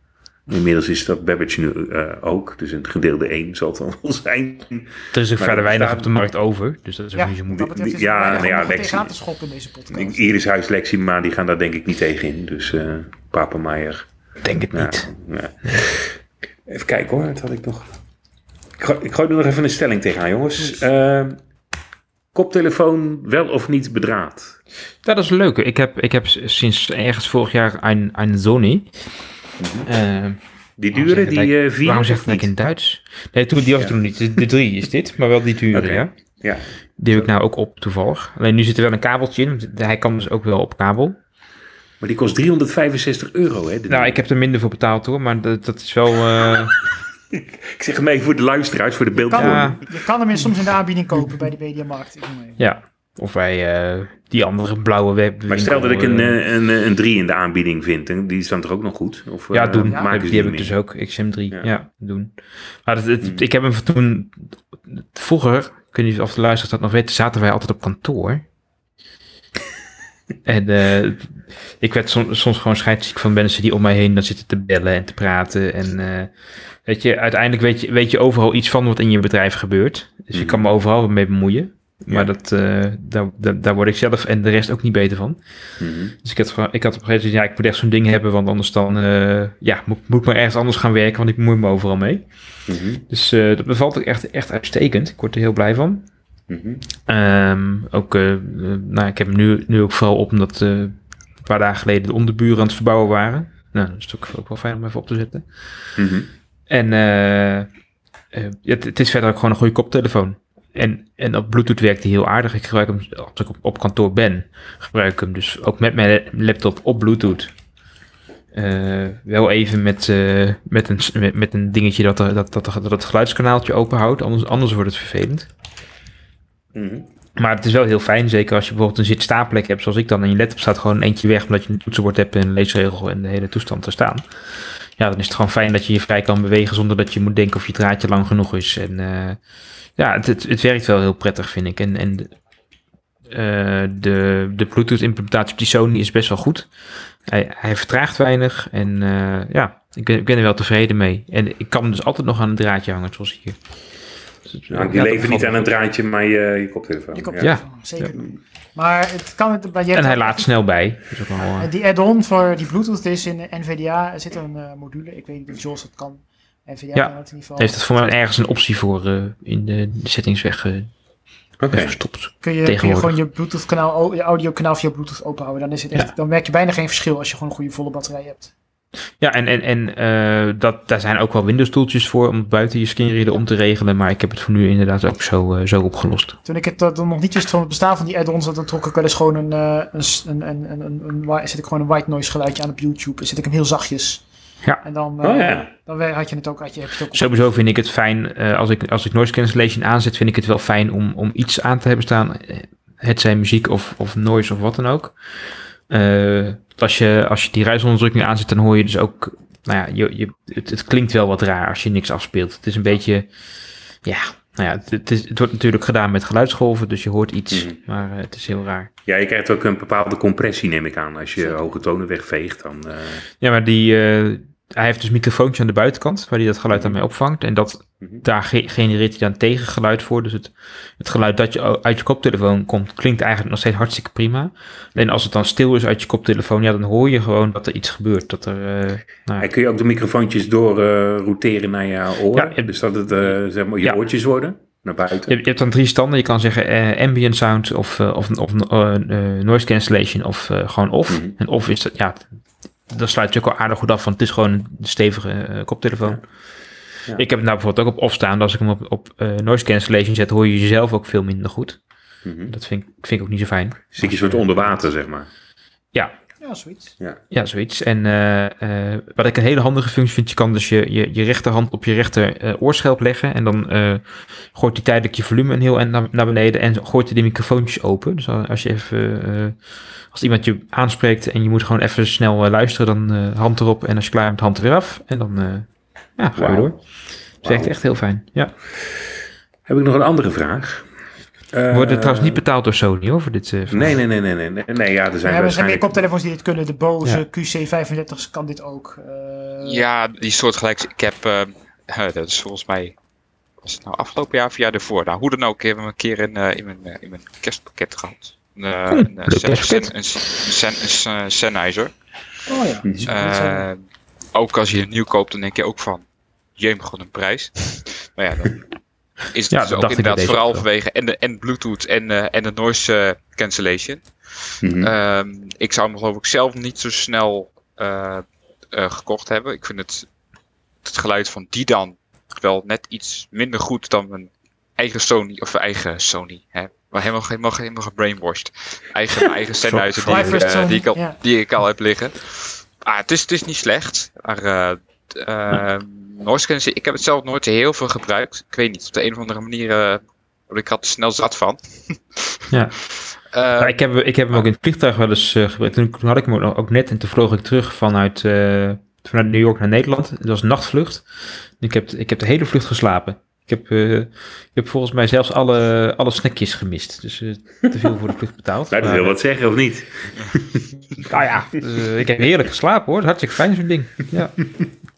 Inmiddels is dat Babbage nu eh, ook. Dus een gedeelde 1 zal het dan wel zijn. Er is ook Maar verder dat weinig staat- op de markt over, dus dat is ook Ja, niet zo moeilijk. dat is Ja, nou ja, Lexi- te schoppen in deze podcast. Iris Huis, Lexima, die gaan daar denk ik niet tegen in. Dus eh Papenmeijer. Denk het niet. ja. Even kijken hoor, wat had ik nog. Ik gooi, ik gooi er nog even een stelling tegenaan, jongens. Eh, koptelefoon wel of niet bedraad? Dat is leuk. Ik heb, ik heb sinds ergens vorig jaar een, een Sony. Eh, Die dure, ik die eh vier? waarom zeg ik niet? in Duits? Nee, toen, die was Ja. toen niet. De, de drie is dit, maar wel die dure, ja. Ja. Die heb ik nou ook op toevallig. Alleen nu zit er wel een kabeltje in. want Hij kan dus ook wel op kabel. Maar die kost 365 euro, hè? Nou, ik heb er minder voor betaald hoor, maar dat, dat is wel... eh, Ik zeg hem even voor de luisteraars, voor de Kan, beeldvorming. Ja. Je kan hem soms in de aanbieding kopen bij de Mediamarkt. Ja, of bij eh, die andere blauwe web. Maar stel dat ik een, winkel, eh, een, een 3 in de aanbieding vind, en die is dan toch ook nog goed? Of, Ja, eh, doen. Maken die die heb ik dus ook. XM3. Ja. Ja, doen. Maar het, het- Hmm. ik heb hem toen... Vroeger, weet niet of de luisteraars dat nog weten, zaten wij altijd op kantoor. en eh, ik werd soms, soms gewoon scheidsziek van mensen die om mij heen dan zitten te bellen en te praten. En eh, weet je, uiteindelijk weet je, weet je overal iets van wat in je bedrijf gebeurt. Dus je kan me overal mee bemoeien. Maar dat, eh, daar, daar, daar word ik zelf en de rest ook niet beter van. Mhm. Dus ik had, ik had op een gegeven moment, ja, ik moet echt zo'n ding hebben, want anders dan, eh, ja, moet, moet ik maar ergens anders gaan werken, want ik bemoei me overal mee. Mhm. Dus eh, dat bevalt ook echt, echt uitstekend. Ik word er heel blij van. Mhm. Ehm, ook, nou, ik heb hem nu, nu ook vooral op omdat een paar dagen geleden de onderburen aan het verbouwen waren. Nou, dat is ook, ook wel fijn om even op te zetten. En het, het is verder ook gewoon een goede koptelefoon. En, en op Bluetooth werkt hij heel aardig. Ik gebruik hem als ik op, op kantoor ben. Gebruik ik hem dus ook met mijn laptop op Bluetooth. Eh, wel even met, eh, met, een, met, met een dingetje dat, er, dat, dat, dat het geluidskanaaltje open houdt. Anders, anders wordt het vervelend. Mhm. Maar het is wel heel fijn, zeker als je bijvoorbeeld een zit-staplek hebt, zoals ik dan. En je laptop staat gewoon een eentje weg, omdat je een toetsenbord hebt en een leesregel en de hele toestand er staan. Ja, dan is het gewoon fijn dat je je vrij kan bewegen zonder dat je moet denken of je draadje lang genoeg is. En eh, ja, het, het, werkt wel heel prettig, vind ik. En, en eh, de, de Bluetooth-implementatie op die Sony is best wel goed. Hij, hij vertraagt weinig en eh, ja, ik ben, ik ben er wel tevreden mee. En ik kan hem dus altijd nog aan een draadje hangen, zoals hier. Ja, die dat leven niet aan een draadje, maar je, je koptelefoon. Je komt ja. Ja. zeker. Maar het kan het, En hij laat snel bij. Dat is ook wel, eh, En die add-on voor die Bluetooth is in de NVDA. Er zit een eh, module. Ik weet niet of Jos het kan. NVDA Ja. kan het in ieder geval. heeft het voor mij ergens een optie voor eh, in de, de settings weg, eh, Oké. weggestopt. kun je, kun je gewoon je Bluetooth kanaal, je audio kanaal via Bluetooth openhouden. Dan, is het echt, Ja. dan merk je bijna geen verschil als je gewoon een goede volle batterij hebt. Ja, en, en, en eh, dat, daar zijn ook wel Windows tooltjes voor om buiten je screenreader om te regelen. Maar ik heb het voor nu inderdaad ook zo, eh, zo opgelost. Toen ik het dan nog niet wist van het bestaan van die add-ons, dan trok ik wel eens gewoon een, een, een, een, een, zet ik gewoon een white noise geluidje aan op YouTube. En zet ik hem heel zachtjes. Ja. En dan, Oh ja. dan had je het ook, had je, het ook Sowieso vind ik het fijn, als, ik, als ik noise cancellation aanzet, vind ik het wel fijn om, om iets aan te hebben staan. Het zijn muziek of, of noise of wat dan ook. Eh, als, je, als je die ruisonderdrukking aanzet, dan hoor je dus ook... Nou ja, je, je, het, het klinkt wel wat raar als je niks afspeelt. Het is een beetje... Ja, nou ja, het, het, is, het wordt natuurlijk gedaan met geluidsgolven, dus je hoort iets. Mhm. Maar eh, het is heel raar. Ja, je krijgt ook een bepaalde compressie, neem ik aan. Als je hoge tonen wegveegt, dan... eh, Ja, maar die, hij heeft dus microfoontje aan de buitenkant, waar hij dat geluid aan mee opvangt. En dat, Mhm. daar ge- genereert hij dan tegengeluid voor. Dus het, het geluid dat je uit je koptelefoon komt, klinkt eigenlijk nog steeds hartstikke prima. Alleen als het dan stil is uit je koptelefoon, ja, dan hoor je gewoon dat er iets gebeurt. Dat er, eh, nou, En kun je ook de microfoontjes door eh, routeren naar je oren? Ja, dus dat het eh, zeg maar je Ja. oortjes worden, naar buiten? je, je hebt dan drie standen. Je kan zeggen ambient sound of, of, of noise cancellation of gewoon off. Mhm. En off is dat, ja, dat sluit je ook al aardig goed af, want het is gewoon een stevige eh, koptelefoon. Ja. Ik heb het nou bijvoorbeeld ook op off staan. Als ik hem op, op eh, noise cancellation zet, hoor je jezelf ook veel minder goed. Mhm. Dat vind, ik- vind ik ook niet zo fijn. Zit je een soort onder water, zeg maar. Ja, Ja, zoiets. ja zoiets. En eh, eh, wat ik een hele handige functie vind, je kan dus je, je, je rechterhand op je rechter eh, oorschelp leggen. En dan eh, gooit hij tijdelijk je volume een heel eind naar, naar beneden en gooit hij de microfoontjes open. Dus als je even, eh, als iemand je aanspreekt en je moet gewoon even snel luisteren, dan eh, hand erop. En als je klaar bent, hand er weer af. En dan eh, ja, ga je door. Het werkt Wauw. echt heel fijn. Ja. Heb ik nog een andere vraag? Worden Eh, trouwens niet betaald door Sony hoor, voor dit eh. Nee, nee, nee, nee, nee, nee, nee. Ja, er zijn er meer waarschijnlijk... koptelefoons die dit kunnen. De Bose Ja. QC35 kan dit ook. Eh, Ja, die soortgelijks. Ik heb, eh, eh, dat is volgens mij, was het nou afgelopen jaar of jaar ervoor? Nou, hoe dan ook, hebben we een keer in, eh, in, mijn, eh, in mijn kerstpakket gehad. Een, eh, een, eh, een een een Sennheiser. Oh ja, ook Eh, als je het nieuw koopt, dan denk je ook van, jeem, gewoon een prijs. maar ja, dan is het Ja, dus dat ook dacht ik bij inderdaad vooral ook vanwege en, de, en Bluetooth en, eh, en de noise eh, cancellation. Mhm. Ehm, ik zou hem geloof ik zelf niet zo snel eh, eh, gekocht hebben. Ik vind het, het geluid van die dan wel net iets minder goed dan mijn eigen Sony, of eigen Sony, hè. Maar helemaal, helemaal, helemaal gebrainwashed. Eigen, mijn eigen standuiten die, die, ik al, die ik al heb liggen. Ah, het, is, het is niet slecht, maar noise cancellation- ik heb het zelf nooit heel veel gebruikt. Ik weet niet, op de een of andere manier word ik had er snel zat van. Ja. Eh, Ja, ik, heb, ik heb hem ook in het vliegtuig wel eens eh, gebruikt. Toen, had ik hem ook, ook net en toen vloog ik terug vanuit, eh, vanuit New York naar Nederland. Het was een nachtvlucht. Ik heb, ik heb de hele vlucht geslapen. Ik heb, eh, ik heb volgens mij zelfs alle, alle snackjes gemist. Dus eh, te veel voor de vlucht betaald. Dat Maar, wil wat zeggen, of niet? Nou ja, dus, ik heb heerlijk geslapen hoor. Dat hartstikke fijn zo'n ding. Ja.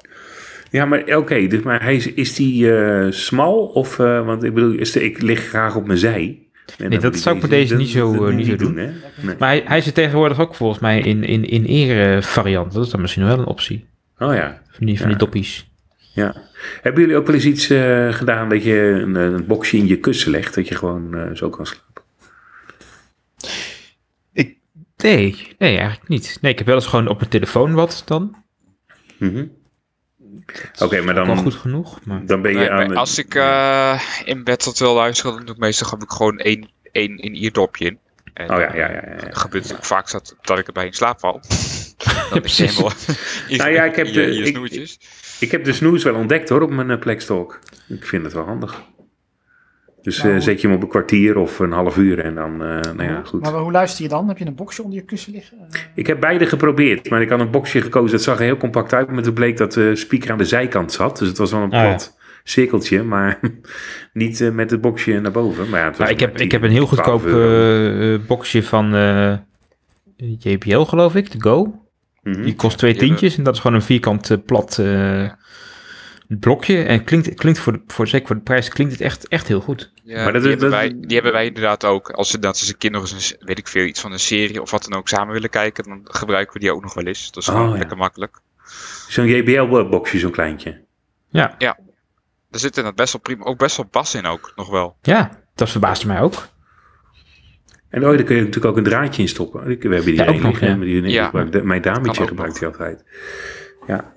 Ja, maar oké, dus, maar hij is, is die eh, smal? Of, eh, want ik bedoel, is de, ik lig graag op mijn zij. En dan dat zou ik met deze niet zo, dat eh, niet zo doen. hè? Nee. Maar hij, hij zit tegenwoordig ook volgens mij in, in, in ere variant. Dat is dan misschien wel een optie. Oh ja, Van die, van die doppies. ja. Hebben jullie ook wel eens iets gedaan dat je een, een boxje in je kussen legt, dat je gewoon zo kan slapen? Nee, nee, eigenlijk niet. Nee, ik heb wel eens gewoon op mijn telefoon wat dan. Mhm. Oké, maar Wel dan, goed genoeg. Maar... dan ben je Nee, aan... maar als ik eh, in bed wat wil luisteren, dan doe ik meestal heb ik gewoon één, één in ierdopje in. En, Oh ja, ja, ja. ja, ja. Het gebeurt vaak dat, dat ik erbij in slaap val. Ja, Dan is helemaal Nou ja, ik heb de- je, in je ik- snoertjes. Ik heb de snoes wel ontdekt hoor, op mijn uh, Plextalk. Ik vind het wel handig. Dus eh, Nou, zet je hem op een kwartier of een half uur en dan, eh, nou ja, goed. Maar hoe luister je dan? Heb je een boxje onder je kussen liggen? Eh, Ik heb beide geprobeerd, maar ik had een boxje gekozen. Dat zag er heel compact uit, maar toen bleek dat de speaker aan de zijkant zat. Dus het was wel een Ah, ja. plat cirkeltje, maar niet eh, met het boxje naar boven. Maar ja, het was Maar ik, heb, ik 10, heb een heel 12 goedkoop eh, eh, boxje van eh, JBL, geloof ik, de Go. Mhm. Die kost twee tientjes en dat is gewoon een vierkant eh, plat eh, blokje. En klinkt, klinkt voor, de, voor, zeker voor de prijs klinkt het echt, echt heel goed. Ja, Maar dat die, is- hebben dat- wij, die hebben wij inderdaad ook. Als ze dat eens een keer nog eens, een, weet ik veel, iets van een serie of wat dan ook samen willen kijken, dan gebruiken we die ook nog wel eens. Dat is Oh, gewoon ja. lekker makkelijk. Zo'n JBL-boxje, zo'n kleintje. Ja, Er zit inderdaad best wel prima, ook best wel bas in ook, nog wel. ja dat verbaasde mij ook. En oh, daar kun je natuurlijk ook een draadje in stoppen. Ik- We hebben die Ja, ook ene nog, liggen, ja. die, Ja. de- mijn dametje gebruikt die altijd. Ja.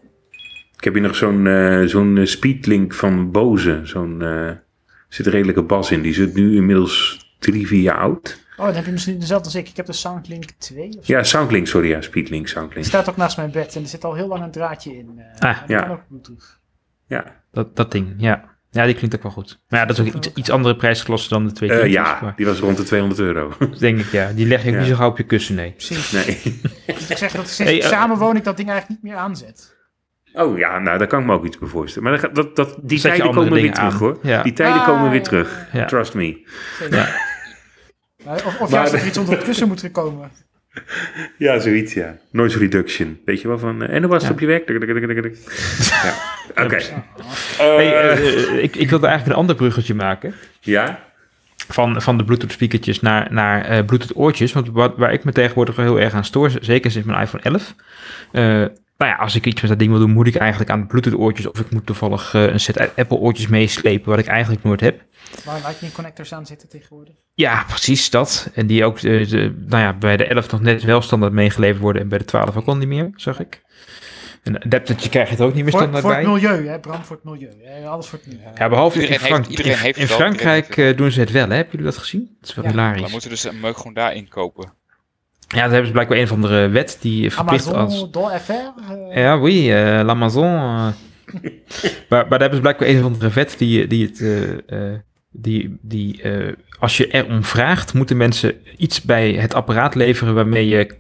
Ik heb hier nog zo'n eh, zo'n eh, speedlink van Bose. Zo'n, eh, er zit een redelijke bas in. Die zit nu inmiddels drie, vier jaar oud. Oh, dan heb je misschien dezelfde als ik. Ik heb de Soundlink 2 of zo. Ja, Soundlink, sorry. Ja, Speedlink, Die Soundlink. staat ook naast mijn bed en er zit al heel lang een draadje in. eh, Ah, die ja. kan ook Bluetooth. Ja, Dat, dat ding, ja. Ja, die klinkt ook wel goed. Maar ja, dat is ook iets, iets andere prijsklasse dan de twee Eh, tientjes, ja maar die was rond de 200 euro. denk ik, ja. Die leg je ook Ja. niet zo gauw op je kussen, nee. Precies. nee. Ik zeg dat sinds Hey, eh, ik dat ding eigenlijk niet meer aanzet. Oh ja, nou, daar kan ik me ook iets bij voorstellen. Maar dat, dat, dat, die Zet tijden komen weer terug, aan. hoor. Ja. Die tijden Ah, komen weer ja, terug. ja. Trust me. Of, of Maar- juist dat er iets onder het kussen moet gekomen. Ja, zoiets, ja. Noise reduction. Weet je wel van... eh, en hoe was het Ja. op je werk? Ja, oké. Hey, Eh, eh, ik, ik wilde eigenlijk een ander bruggetje maken. ja? van, van de Bluetooth speakertjes naar, naar eh, Bluetooth oortjes. Want wat, waar ik me tegenwoordig wel heel erg aan stoor, zeker sinds mijn iPhone 11. eh, nou ja, als ik iets met dat ding wil doen, moet ik eigenlijk aan de Bluetooth oortjes of ik moet toevallig eh, een set Apple oortjes meeslepen, wat ik eigenlijk nooit heb. Waar lightning connectors aan zitten tegenwoordig. Ja, precies dat. En die ook eh, de, nou ja, bij de 11 nog net wel standaard meegeleverd worden en bij de 12 ook al niet meer, zag ik. Een adaptertje krijg je er ook niet meer Voor, standaard voor het bij. milieu, hè? Bram voor het milieu. Hè? Alles voor het milieu. Ja, behalve in, heeft- Frank- iedereen in- heeft in het Frankrijk eh, doen ze het wel, hè? Hebben jullie dat gezien? Dat is wel Ja, hilarisch. Dan moeten we dus een meuk gewoon daarin kopen. Ja, daar hebben ze blijkbaar een of andere wet die verplicht als... Amazon, Don FR. eh, Ja, oui, eh l'Amazon. eh. maar, maar daar hebben ze blijkbaar een of andere wet die, die het... die, die als je erom vraagt, moeten mensen iets bij het apparaat leveren waarmee je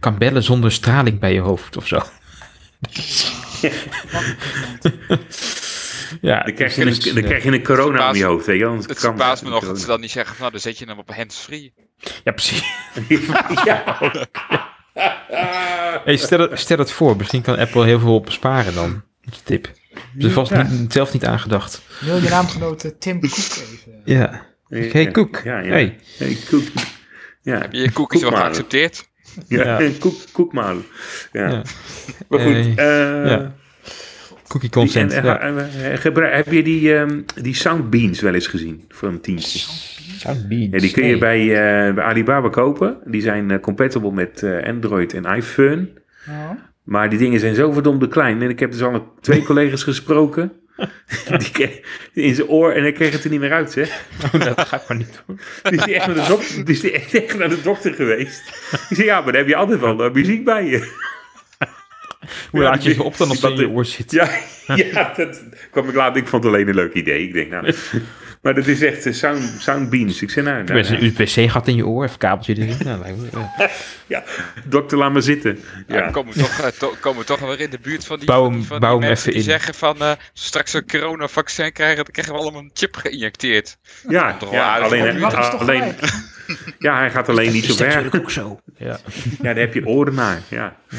kan bellen zonder straling bij je hoofd of zo. ja, Dan krijg, dus je het is, een, dan krijg je een corona om verbaast- je hoofd, weet je. Anders Het kan verbaast me nog dat ze dan niet zeggen van nou, dan zet je hem op hands-free. Ja, precies. ja. Hey, stel, het, stel het voor, misschien kan Apple heel veel op besparen dan. Dat is een tip. Vast Ja. niet, zelf niet aangedacht. Wil je naamgenoot Tim Cook even? Ja. Hey. Ja, ja. Hey. Hey, koek. Ja, Heb je je cookies wel geaccepteerd? ja. Ja. koek, koekmalen. Ja. Ja. Maar goed, ja. Cookie Die- consent. en, ja. gebruik- heb je die, ehm, die Soundbeans wel eens gezien? Voor een tientje. Ja, die kun je Nee. bij, eh, bij Alibaba kopen. Die zijn eh, compatible met eh, Android en iPhone. Ja. Maar die dingen zijn zo verdomde klein. En ik heb dus al met twee collega's gesproken. Die kreeg in zijn oor en hij kreeg het er niet meer uit, zeg. Oh, dat ga ik maar niet doen. Die is die echt naar de dokter, die is echt naar de dokter geweest. Die zei, ja, maar dan heb je altijd wel muziek bij je. Hoe Ja, laat je ze op dan als het in je oor zit? Ja, ja dat kwam ik later. Ik vond het alleen een leuk idee. Ik denk, nou... Maar dat is echt eh, sound, soundbeans. Ik zei, nou, nou, Met een USB-C-gat in je oor, even kabeltje erin. Nou, ja. ja, dokter, laat maar zitten. Ja, Ja, dan komen we toch, eh, to- komen we toch weer in de buurt van die, Bouw van hem- die, mensen even die in. zeggen van, eh, als we straks een coronavaccin krijgen, dan krijgen we allemaal een chip geïnjecteerd. ja, Toch wel ja, alleen, Dat is alleen, ja, hij gaat alleen niet zo ver. ook zo. Ja. Ja, daar heb je oren naar. Ja. Ja.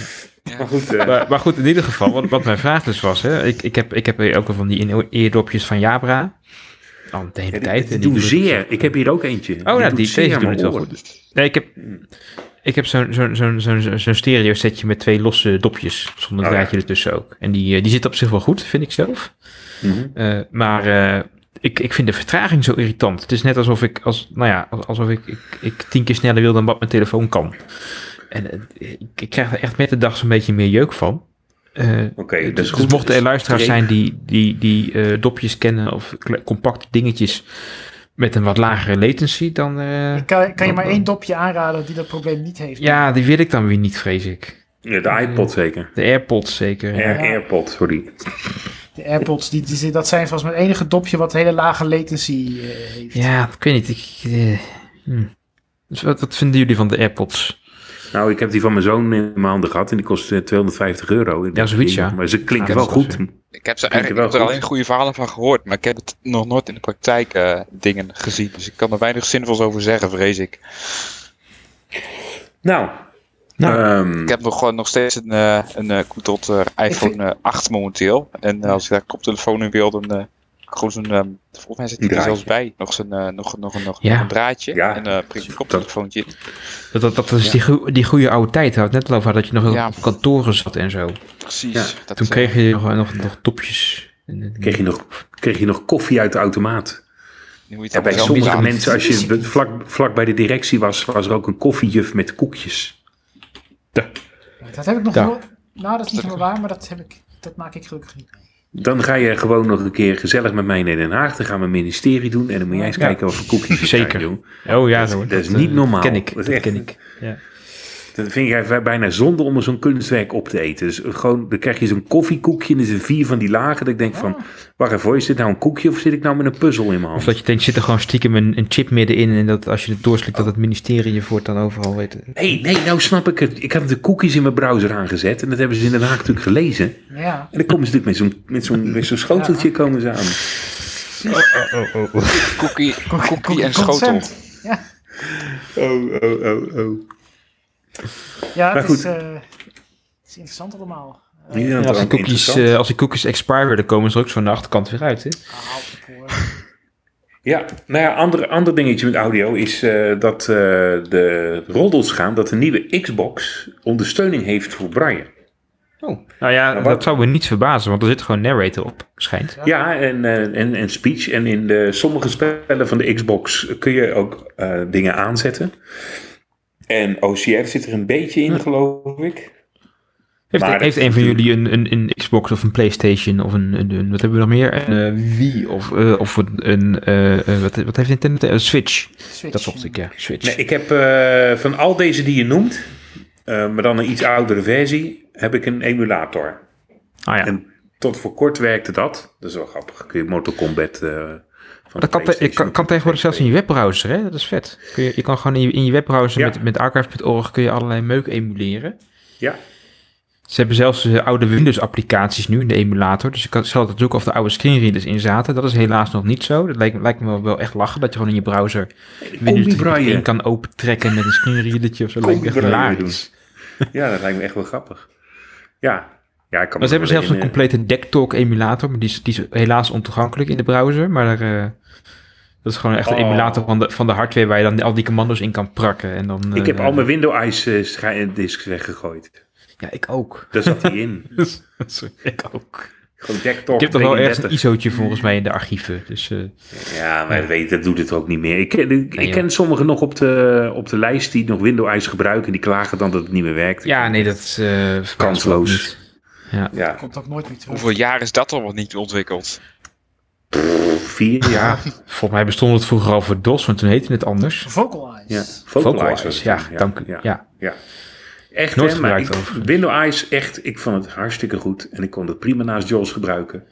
Maar goed, eh, Maar, maar goed, in ieder geval, wat, wat mijn vraag dus was, hè, ik, ik, heb, ik heb hier ook wel van die eerdopjes van Jabra. Al de hele ja, tijd. die, die doen zeer. Ik heb hier ook eentje. Oh, nou, doet die, deze doen het wel goed. Nee, ik heb, ik heb zo'n zo'n zo'n zo'n zo'n stereo setje met twee losse dopjes, zonder Oh, draadje ertussen ook. En die, eh, die zit op zich wel goed, vind ik zelf. Mhm. Eh, maar eh, ik, ik vind de vertraging zo irritant. Het is net alsof ik, als, nou ja, als- alsof ik, ik, ik tien keer sneller wil dan wat mijn telefoon kan. En eh, ik, ik krijg er echt met de dag zo'n beetje meer jeuk van. Eh, Oké, dus goed. mochten er luisteraars Streep. zijn die, die, die eh, dopjes kennen of compacte dingetjes met een wat lagere latency, dan... eh, Ik kan, kan je maar één dopje aanraden die dat probleem niet heeft. ja, die wil ik dan weer niet, vrees ik. Ja, de iPod zeker. De AirPods zeker. Air, AirPod, sorry. De AirPods, die, die, dat zijn volgens mij het enige dopje wat hele lage latency eh, heeft. Ja, ik weet niet. Ik, eh, hm. Dus wat, wat vinden jullie van de AirPods? Nou, ik heb die van mijn zoon in mijn handen gehad en die kost eh, 250 euro. Ik Ja, zoiets, ja. Maar ze klinken Ja, wel goed. Ik heb, ze eigenlijk, wel ik heb er goed. alleen goede verhalen van gehoord, maar ik heb het nog nooit in de praktijk eh, dingen gezien. Dus ik kan er weinig zinvols over zeggen, vrees ik. Nou, Nou, ehm, Ik heb nog gewoon nog steeds een, eh een eh, tot eh, iPhone eh, 8 momenteel. En eh, als ik daar koptelefoon in wil, dan eh, gewoon zo'n, ehm, volgens mij zit hij er zelfs bij. Nog, zo'n, eh, nog, nog, nog, Ja. nog een draadje Ja. en eh prik een koptelefoontje in. dat, dat, dat is die, goe- die goede oude tijd. Had net al over dat je nog Ja. op kantoren zat en zo. Precies. Ja. Dat, Toen eh, kreeg je nog, nog, nog en- kreeg, je nog, kreeg je nog koffie uit de automaat. nu moet je Ja, bij sommige betalen. mensen, als je vlak, vlak bij de directie was, was er ook een koffiejuf met koekjes. Dat heb ik nog wel. Nou, dat is niet helemaal waar, maar dat, heb ik, dat maak ik gelukkig niet. Dan ga je gewoon nog een keer gezellig met mij naar Den Haag. Dan gaan we een ministerie doen en dan moet jij eens Ja. kijken wat voor koekjes je Zeker. joh. Oh ja, Dat is- zo, dat is niet eh, normaal. ken ik. Dat Dat, is echt- ken ik. Ja. Dat vind jij bijna zonde om zo'n kunstwerk op te eten. Dus gewoon, dan krijg je zo'n koffiekoekje en er zijn vier van die lagen. Dat ik denk van, wacht even, is dit nou een koekje of zit ik nou met een puzzel in mijn Of hand? dat je denkt, zit er gewoon stiekem een, een chip middenin en dat als je het doorslikt, dat het ministerie je voortaan overal weet. Nee, nee, nou snap ik het. Ik had de koekjes in mijn browser aangezet en dat hebben ze in Den Haag natuurlijk gelezen. Ja. En dan komen ze natuurlijk met zo'n, met zo'n, met zo'n schoteltje komen ze aan. Oh, oh, oh. Cookie, cookie en schotel. Ja, Oh, oh, oh, oh. Ja Maar het, goed. is, eh, het is interessant allemaal. Eh, Ja, als, die cookies, interessant. eh, als die cookies expire, dan komen ze er ook zo aan de achterkant weer uit. Hè? voor. Ja, nou ja, ander, ander dingetje met audio is eh, dat eh, de roddels gaan dat de nieuwe Xbox ondersteuning heeft voor braille. Oh. Nou ja, wat- dat zou me niet verbazen, want er zit gewoon narrator op, schijnt. Ja, en, eh, en, en speech. En in de, sommige spellen van de Xbox kun je ook eh, dingen aanzetten. En OCR zit er een beetje in, geloof ik. Heeft, Maar heeft een van jullie een, een, een Xbox of een Playstation of een, een, een- wat hebben we nog meer? Een eh, Wii of, eh, of een, een eh, wat, wat heeft Nintendo? Een Switch. Switch. Dat zocht ik, ja. Switch. Nee, ik heb eh, van al deze die je noemt, maar dan een iets oudere versie, heb ik een emulator. ah ja. En tot voor kort werkte dat. Dat is wel grappig. Kun je Mortal Kombat eh, Dat kan, te- PlayStation kan, kan tegenwoordig zelfs in je webbrowser, hè? Dat is vet. Kun je, je kan gewoon in je, in je webbrowser Ja. met, met archive.org kun je allerlei meuk emuleren. Ja, Ze hebben zelfs eh, oude Windows-applicaties nu in de emulator. Dus je kan zelf zoeken of de oude screenreaders in zaten. Dat is helaas nog niet zo. Dat lijkt, lijkt me wel, echt lachen dat je gewoon in je browser Windows braille. 3.1 kan opentrekken met een screenreadertje of zo. Dat lijkt me echt ja, dat lijkt me echt wel grappig. Ja, ja ik kan Maar ze hebben zelfs een in, complete DeckTalk emulator. Maar die is, die is helaas ontoegankelijk in de browser. Maar eh, dat is gewoon echt een Oh. emulator van de, van de hardware waar je dan al die commando's in kan prakken. En dan, Ik heb eh, al mijn Windows Ice eh, weggegooid. Ja, ik ook. Daar zat hij in. Sorry, ik ook. Gewoon desktop Ik heb toch wel ergens een 32. ISO'tje volgens mij in de archieven. Dus Ja, maar weet, dat doet het ook niet meer. Ik ken, ik, ken sommigen nog op de, op de lijst die nog Windows gebruiken. Die klagen dan dat het niet meer werkt. ja, nee, dat is eh, Kansloos. Niet. Ja, Komt ook nooit meer terug. Hoeveel jaar is dat al nog niet ontwikkeld? vier jaar. Volgens mij bestond het vroeger al voor DOS, want toen heette het anders. Vocalize. Ja, Vocalize, was het ja, toen, dank u. Ja. ja. Echt, Nooit hè, maar gebruikt ik-. Windows Eyes, echt, ik vond het hartstikke goed. En ik kon het prima naast JAWS gebruiken.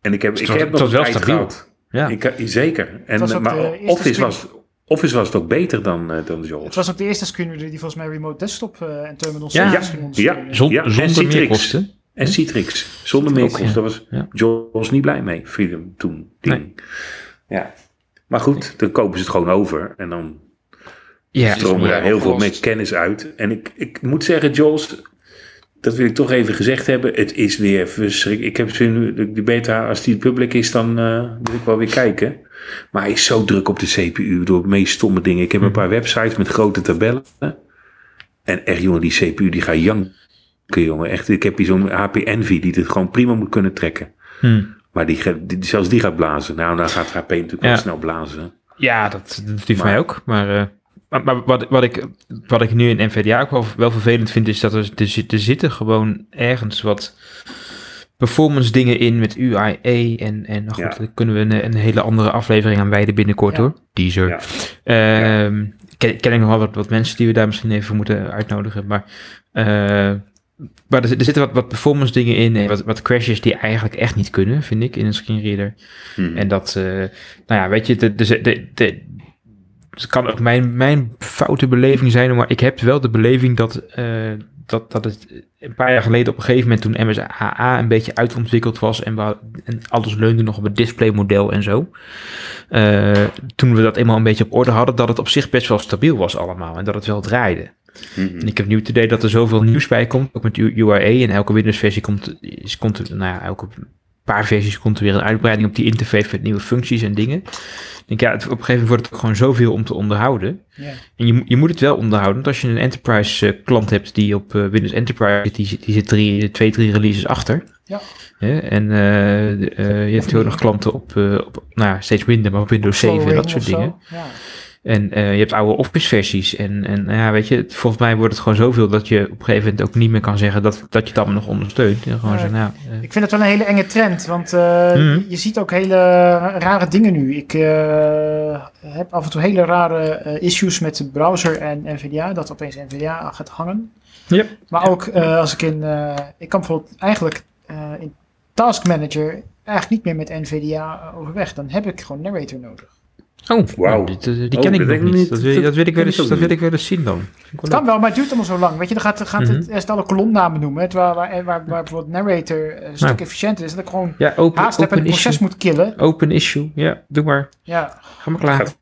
En ik heb, ik was- heb het nog was een wel tijd stabiel. gehad. Ja. Ik, zeker. En, maar Office, was, Office was het ook beter dan, eh, dan Het JAWS. was ook de eerste screenreader die volgens mij remote desktop eh, en terminals Ja. Ja. Zon- Ja, en zonder Citrix. meerkosten. En Citrix, zonder Citrix, meerkosten. Daar was ja. JAWS niet blij mee, Freedom toen. Ding. Ja. Maar goed, dan kopen ze het gewoon over. En dan Ja, stromen meer daar heel veel met kennis uit. En ik, ik moet zeggen, Jules, dat wil ik toch even gezegd hebben. Het is weer verschrikkelijk. Ik heb nu, de beta, als die public is, dan eh wil ik wel weer kijken. Maar hij is zo druk op de CPU door de meest stomme dingen. Ik heb een paar websites met grote tabellen. En echt, jongen, die CPU die gaat janken, jongen. Echt, ik heb hier zo'n HP Envy die het gewoon prima moet kunnen trekken. Hm. Maar die, die, zelfs die gaat blazen. Nou, dan gaat HP natuurlijk wel Ja. snel blazen. Ja, dat, dat hij voor mij ook. Maar, eh, maar, maar wat, wat, ik, wat ik nu in NVDA ook wel, wel vervelend vind, is dat er, er, er zitten gewoon ergens wat performance dingen in met UIA. En, en nou goed, Ja. daar kunnen we een, een hele andere aflevering aan wijden binnenkort Ja. hoor. Teaser. Ja. Ehm, ken, ken ik nog wel wat, wat mensen die we daar misschien even moeten uitnodigen. Maar, eh, maar er, er zitten wat, wat performance dingen in en wat, wat crashes die eigenlijk echt niet kunnen, vind ik, in een screenreader. Hm. En dat, eh, nou ja, weet je, de, de, de, de- het kan ook mijn, mijn foute beleving zijn, maar ik heb wel de beleving dat, eh, dat, dat het een paar jaar geleden op een gegeven moment toen MSAA een beetje uitontwikkeld was en, waar, en alles leunde nog op het displaymodel en zo. eh, toen we dat eenmaal een beetje op orde hadden, dat het op zich best wel stabiel was allemaal en dat het wel draaide. Mhm. En ik heb nu het idee dat er zoveel nieuws bij komt, ook met UIA. En elke Windows-versie komt, is, komt nou ja, elke paar versies komt er weer een uitbreiding op die interface met nieuwe functies en dingen. Ik denk, ja, het, op een gegeven moment wordt het ook gewoon zoveel om te onderhouden. Ja. En je, moet- je moet het wel onderhouden, want als je een enterprise eh, klant hebt die op eh, Windows Enterprise zit, die, zit- die zit drie, twee, drie releases achter. Ja. En eh, je hebt ook nog klanten op, op nou, steeds minder, maar op Windows 7 en dat soort dingen. Ja. En eh, je hebt oude Office versies. En, en nou ja, weet je, het- volgens mij wordt het gewoon zoveel dat je op een gegeven moment ook niet meer kan zeggen dat, dat je het allemaal nog ondersteunt. En gewoon zeggen, nou, eh, Ik vind het wel een hele enge trend, want eh, Mhm. je ziet ook hele rare dingen nu. Ik heb af en toe hele rare issues met de browser en NVDA, dat opeens NVDA gaat hangen. Yep. Maar ook als ik in, ik kan bijvoorbeeld eigenlijk in Task Manager eigenlijk niet meer met NVDA overweg. Dan heb ik gewoon Narrator nodig. Oh, Wauw. nou, eh, die Oh, ken ik dat nog niet. niet. Dat wil, Dat dat wil ik wel ken eens, dat wil ik eens zien dan. Het kan leuk. wel, maar het duurt allemaal zo lang. Weet je, dan gaat, gaat Mhm. het eerst alle kolomnamen noemen. Terwijl waar, waar, waar bijvoorbeeld Narrator een stuk Nou. efficiënter is. Dat ik gewoon Ja, open, haast heb en het proces issue. moet killen. Open issue, ja, doe maar. Ja, Ga maar klaar. Gaat-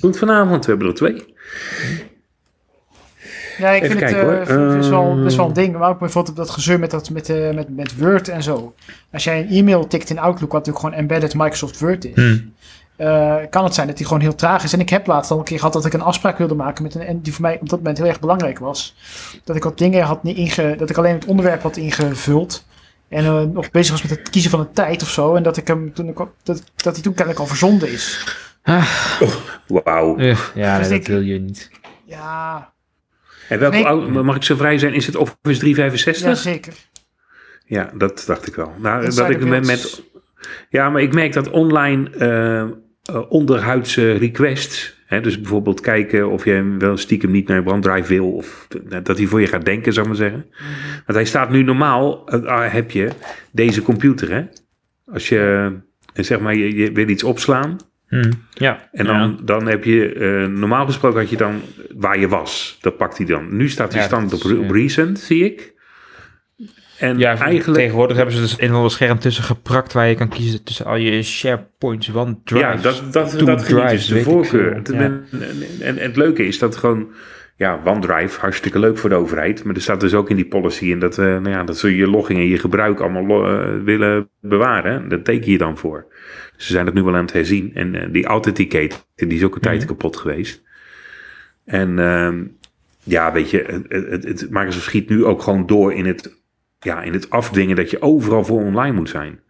Goed vanavond, we hebben er twee. Ja, ik Even vind kijken, het hoor. eh, best, wel, Ehm. best wel een ding. Maar ook bijvoorbeeld dat gezeur met, dat, met, eh, met, met Word en zo. Als jij een e-mail tikt in Outlook, wat natuurlijk gewoon embedded Microsoft Word is, Hm. Eh, kan het zijn dat die gewoon heel traag is. En ik heb laatst al een keer gehad dat ik een afspraak wilde maken met een en die voor mij op dat moment heel erg belangrijk was. Dat ik wat dingen had niet inge, dat ik alleen het onderwerp had ingevuld. En eh, nog bezig was met het kiezen van een tijd of zo. En dat ik hem toen ik, dat, dat hij toen kennelijk al verzonden is. Wauw. Eh, ja, Dus nee, ik- dat wil je niet. Ja, En welke Nee. oude- mag ik zo vrij zijn? Is het Office 365? ja zeker. Ja, dat dacht ik wel. Nou, dat ik met, met, ja, maar ik merk dat online eh, onderhuidse requests, hè, dus bijvoorbeeld kijken of je wel stiekem niet naar je branddrive wil, of t- dat hij voor je gaat denken, zou ik maar zeggen. Want hij staat nu normaal, eh, ah, heb je deze computer, hè? Als je, eh, zeg maar, je, je wil iets opslaan, Hm. Ja. en Ja. dan, dan heb je, eh, normaal gesproken had je dan waar je was. Dat pakt hij dan. Nu staat hij Ja, stand op, is, op ja. recent, zie ik. En Ja, eigenlijk... tegenwoordig hebben ze dus een ander scherm tussen geprakt waar je kan kiezen tussen al je SharePoints, OneDrive. Ja, dat, dat, dat drives, dus de voorkeur. veel. Het- Ja. En, en, en het leuke is dat gewoon... Ja, OneDrive, hartstikke leuk voor de overheid. Maar er staat dus ook in die policy in dat, eh, nou ja, dat ze je logging en je gebruik allemaal eh, willen bewaren. Dat teken je dan voor. Ze zijn dat nu wel aan het herzien. En eh, die Authenticate, die is ook een tijd Mhm. kapot geweest. En ehm, ja, weet je, het, het, het Microsoft schiet nu ook gewoon door in het ja, in het afdwingen dat je overal voor online moet zijn.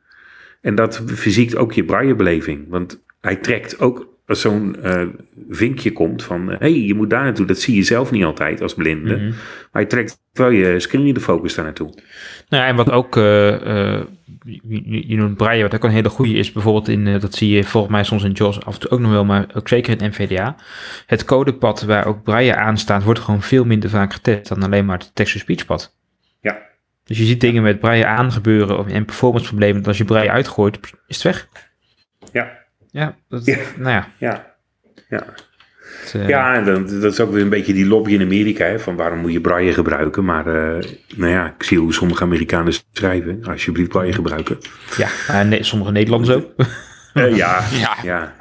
En dat verziekt ook je braillebeleving. Want hij trekt ook als zo'n eh, vinkje komt van... hé, hey, je moet daar naartoe. Dat zie je zelf niet altijd als blinde. Mhm. Maar hij trekt wel je screen reader focus daar naartoe. Nou ja, en wat ook, eh, eh, je, noemt Braille, wat ook een hele goede is, bijvoorbeeld in, eh, dat zie je volgens mij soms in JAWS af en toe ook nog wel, maar ook zeker in NVDA. Het codepad waar ook Braille aan staat, wordt gewoon veel minder vaak getest dan alleen maar het text-to-speech pad. Ja. Dus je ziet dingen met Braille aan gebeuren of- en performance problemen, dat als je Braille uitgooit, is het weg. Ja, Ja, dat, Ja. nou ja. ja. Ja, Het, eh, ja en dan, dat is ook weer een beetje die lobby in Amerika. Hè, van waarom moet je braille gebruiken? Maar eh, nou ja, ik zie hoe sommige Amerikanen schrijven. Alsjeblieft braille gebruiken. ja. Nee, sommige Nederlanders ook. Eh, ja, Ja. ja.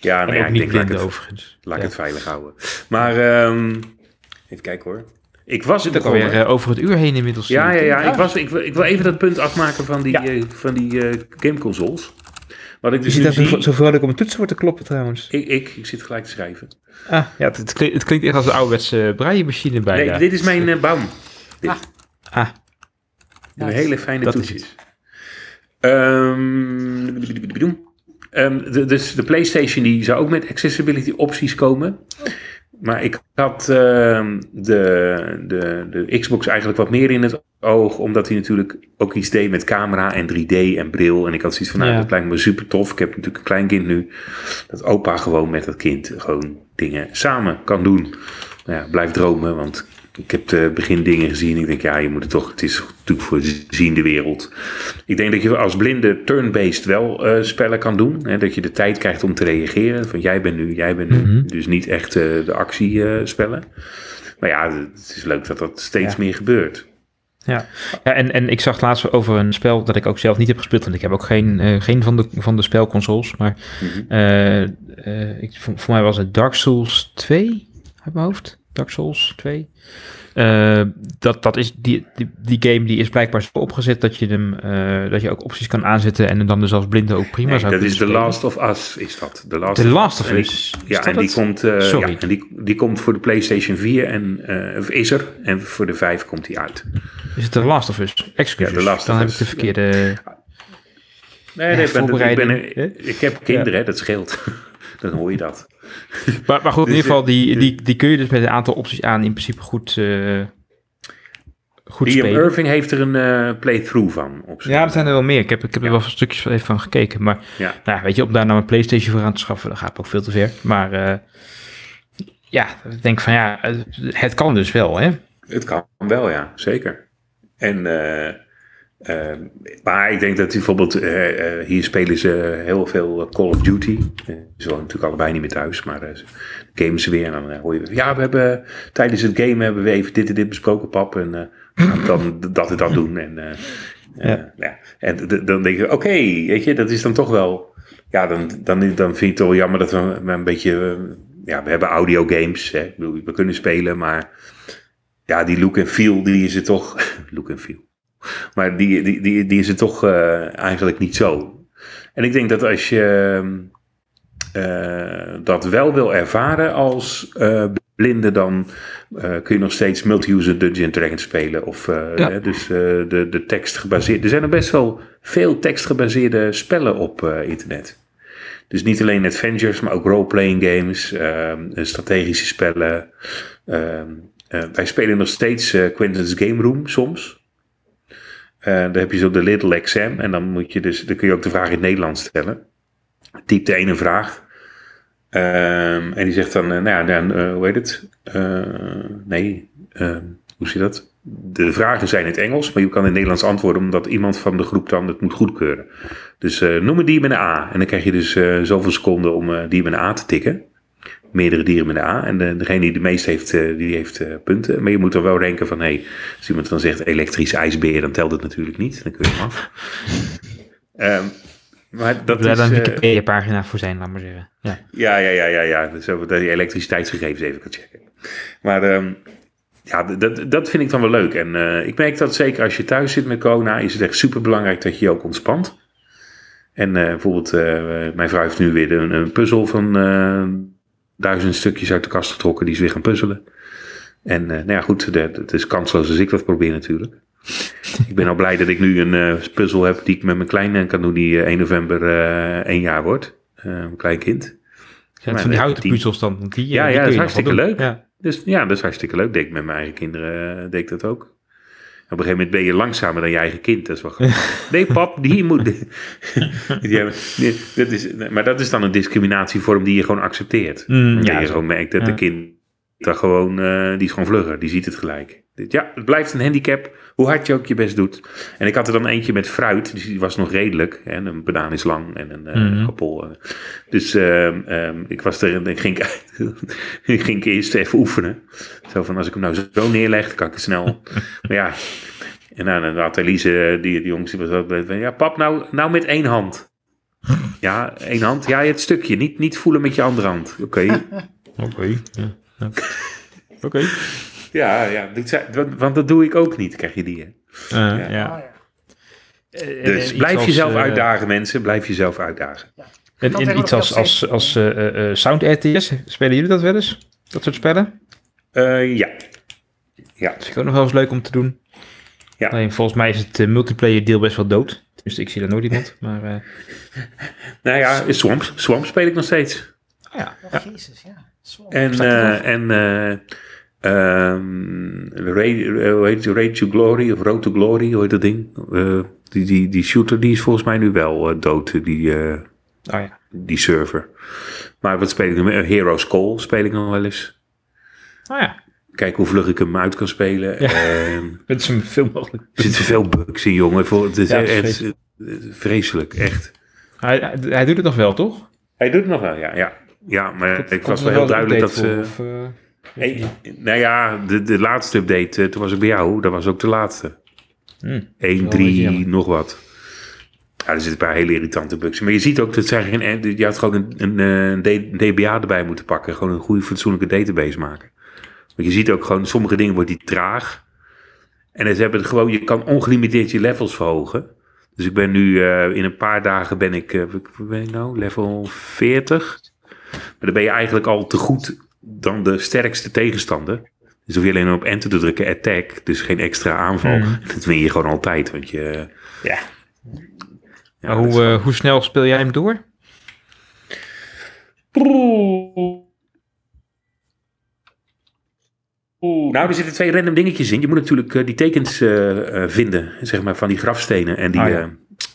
Ja, nou en ja, ik niet denk, laat het, overigens. laat ik Ja. het veilig houden. Maar ehm, even kijken hoor. Ik was ook begonnen- alweer eh, over het uur heen inmiddels. Ja, ja, zie ik. ja. Ik, was, ik, wil- ik wil even dat punt afmaken van die, Ja. eh, van die eh, gameconsoles. Wat ik Je dus ziet nu dat zie... zo vrolijk om een toetsenbord te kloppen trouwens. Ik, ik, ik zit gelijk te schrijven. Ah, ja, het, het, klinkt, het klinkt echt als een ouderwetse braille-machine bijna. Nee, dit is mijn eh baum. Dit. Ah, Een hele fijne toetjes. Ehm, ehm, de, dus de PlayStation die zou ook met accessibility opties komen. Maar ik had ehm, de, de, de Xbox eigenlijk wat meer in het oog, omdat hij natuurlijk ook iets deed met camera en 3D en bril. En ik had zoiets van, nou, Ja. dat lijkt me super tof. Ik heb natuurlijk een klein kind nu. Dat opa gewoon met dat kind gewoon dingen samen kan doen. Nou ja, blijf dromen, want ik heb de begin dingen gezien. Ik denk, ja, je moet het toch, het is natuurlijk voor de ziende wereld. Ik denk dat je als blinde turn-based wel eh, spellen kan doen. Hè, dat je de tijd krijgt om te reageren. Van jij bent nu, jij bent nu. Mhm. Dus niet echt eh, de actiespellen. maar ja, het is leuk dat dat steeds Ja. meer gebeurt. ja. ja en, en ik zag laatst over een spel dat ik ook zelf niet heb gespeeld. Want ik heb ook geen, eh, geen van, de, van de spelconsoles. Maar Mhm. eh, eh, ik, voor, voor mij was het Dark Souls 2 uit mijn hoofd. Dark Souls 2. Eh, dat, dat is, die, die, die game die is blijkbaar zo opgezet dat je, hem, eh, dat je ook opties kan aanzetten en hem dan dus als blinde ook prima Nee, zou dat kunnen is The. Last of Us, is dat. The Last, The Last of Us. Is Ja, dat en die komt, eh, Sorry. ja, en die, die komt voor de PlayStation 4 en eh, of is er. En voor de 5 komt die uit. Is het The Last of Us? Excuses. Ja, The Last dan of heb Us. ik de verkeerde... Nee, Ja, nee, ik, ben, ik, ben, ik heb kinderen, hè, dat scheelt. Dan hoor je dat. Maar, maar goed, in Dus, ieder geval, die, die, die kun je dus met een aantal opties aan in principe goed, eh goed Liam spelen. Irving heeft er een eh, playthrough van. Op Ja, er zijn er wel meer. Ik heb, ik heb er wel stukjes van even van gekeken. Maar Ja. nou, weet je, om daar nou een PlayStation voor aan te schaffen, dat gaat ook veel te ver. Maar eh, ja, ik denk van ja, eh, het kan dus wel, hè? Het kan wel, ja, zeker. En, eh, maar ik denk dat bijvoorbeeld, eh, eh, hier spelen ze heel veel Call of Duty. Ze wonen natuurlijk allebei niet meer thuis, maar ze gamen ze weer. En dan hoor je, ja, we hebben tijdens het gamen hebben we even dit en dit besproken, pap. En dan dat en dat doen. En, Ja. ja. en dan denk je, oké, weet je, dat is dan toch wel... Ja, dan, dan, dan vind je het wel jammer dat we een beetje... ja, we hebben audiogames, hè. Ik bedoel, we kunnen spelen, maar ja, die look en feel, die is er toch. look en feel. Maar die, die, die, die is er toch eh, eigenlijk niet zo. En ik denk dat als je eh, dat wel wil ervaren als eh, blinde, dan kun je nog steeds multi-user Dungeons Dragons spelen. Of Ja. hè, dus de, de tekst gebaseerd. Er zijn er best wel veel tekstgebaseerde spellen op internet. Dus niet alleen Adventures, maar ook role-playing games, ehm, strategische spellen. Ehm, eh, wij spelen nog steeds Quentin's Game Room soms. Eh daar heb je zo de Little Exam. En dan, moet je dus, dan kun je ook de vraag in het Nederlands stellen. Typt de ene vraag. Ehm, en die zegt dan, eh, nou ja, dan, eh, hoe heet het? Nee, ehm, hoe je dat? De vragen zijn in het Engels, maar je kan in het Nederlands antwoorden omdat iemand van de groep dan het moet goedkeuren. Dus eh, noem een dier met een A. En dan krijg je dus zoveel seconden om dier met een A te tikken. Meerdere dieren met een A. En de, degene die de meest heeft, eh, die heeft eh, punten. Maar je moet dan wel denken van, hé, hey, als iemand dan zegt elektrische ijsbeer, dan telt het natuurlijk niet. Dan kun je hem af. Ehm, maar dat Daar is... dan een eh, Wikipedia-pagina voor zijn, laat maar zeggen. Ja. ja, ja, ja, ja, ja. Dus dat die elektriciteitsgegevens even kan checken. Maar ehm, ja, dat, dat vind ik dan wel leuk. En eh, ik merk dat zeker als je thuis zit met corona, is het echt super belangrijk dat je je ook ontspant. En eh, bijvoorbeeld, eh, mijn vrouw heeft nu weer een, een puzzel van eh, duizend stukjes uit de kast getrokken. Die is weer gaan puzzelen. En eh, nou ja, goed, het is kansloos als ik dat probeer natuurlijk. ik ben al blij dat ik nu een eh, puzzel heb die ik met mijn kleine kan doen, die eh, 1 november eh één jaar wordt. Eh, mijn kleinkind. Het van die houten puzzels dan? Die, eh, Ja, die ja, dat is hartstikke leuk. Ja. Dus ja, dat is hartstikke leuk. Deed ik met mijn eigen kinderen, eh, deed ik dat ook. Op een gegeven moment ben je langzamer dan je eigen kind. Dat is wel grappig. Nee, pap, die moet. die hebben, dat is, maar dat is dan een discriminatievorm die je gewoon accepteert. Mm, ja, je zo. gewoon merkt dat Ja. de kind dat gewoon, eh, die is gewoon vlugger. Die ziet het gelijk. Ja, het blijft een handicap. Hoe hard je ook je best doet. En ik had er dan eentje met fruit. Dus die was nog redelijk. Hè. Een banaan is lang en een Mhm. appel. eh. Dus ehm, ehm, ik was er en ik ging, ik ging eerst even oefenen. Zo van, als ik hem nou zo neerleg, dan kan ik het snel. maar ja, en nou, dan had Elise, die, die jongens, die was ook van, ja, pap, nou, nou met één hand. Ja, één hand. Ja, het stukje. Niet, niet voelen met je andere hand. Oké. Oké. Ja. Ja. Oké. Ja, ja. want, dat doe ik ook niet, krijg je die. Hè? Eh, Ja. ja. Ah. Eh, Dus iets blijf als, jezelf eh, uitdagen, mensen. Blijf jezelf uitdagen. En, en iets als, als, als eh, eh, Sound RTS, spelen jullie dat wel eens? Dat soort spellen? Eh, ja. Ja. Dat vind ik ook nog wel eens leuk om te doen. Ja. Alleen volgens mij is het eh, multiplayer deel best wel dood. Dus ik zie daar nooit iemand. Maar eh, Nou ja, Swamp. Swamp speel ik nog steeds. ah ja. Oh, Jezus, ja. En, eh en ehm, Raid, hoe heet het? Raid to Glory of Road to Glory, hoe heet dat ding? Eh, die, die, die shooter die is volgens mij nu wel dood, die, eh, Oh ja. die server. Maar wat speel ik nog meer? Heroes Call speel ik nog wel eens. Oh ja. Kijken hoe vlug ik hem uit kan spelen. Ja. Ehm, Het is veel mogelijk. er zitten veel bugs in, jongen. Voor- Het is Ja, dat is echt, vreselijk, echt. Hij, hij, hij doet het nog wel, toch? Hij doet het nog wel, ja. Ja, ja maar ik was wel heel duidelijk dat ze... of, eh, Hey, nou ja, de, de laatste update, eh, toen was ik bij jou, dat was ook de laatste. hmm. 1, wel een beetje 3, jammer. nog wat. Ja, er zitten een paar hele irritante bugs. in. Maar je ziet ook dat zij geen, je had gewoon een, een, eh, een DBA erbij moeten pakken. Gewoon een goede, fatsoenlijke database maken. Want je ziet ook gewoon, sommige dingen wordt die traag. En ze hebben het gewoon, je kan ongelimiteerd je levels verhogen. Dus ik ben nu, eh, in een paar dagen ben ik, eh, wat ben ik nou, level 40. Maar dan ben je eigenlijk al te goed dan de sterkste tegenstander. Dus hoef je alleen op enter te drukken, attack. Dus geen extra aanval. Mhm. Dat win je gewoon altijd, want je... Ja. Ja, Maar hoe, eh, hoe snel speel jij hem door? Nou, er zitten twee random dingetjes in. Je moet natuurlijk eh, die tekens eh, vinden, zeg maar, van die grafstenen en die, Ah,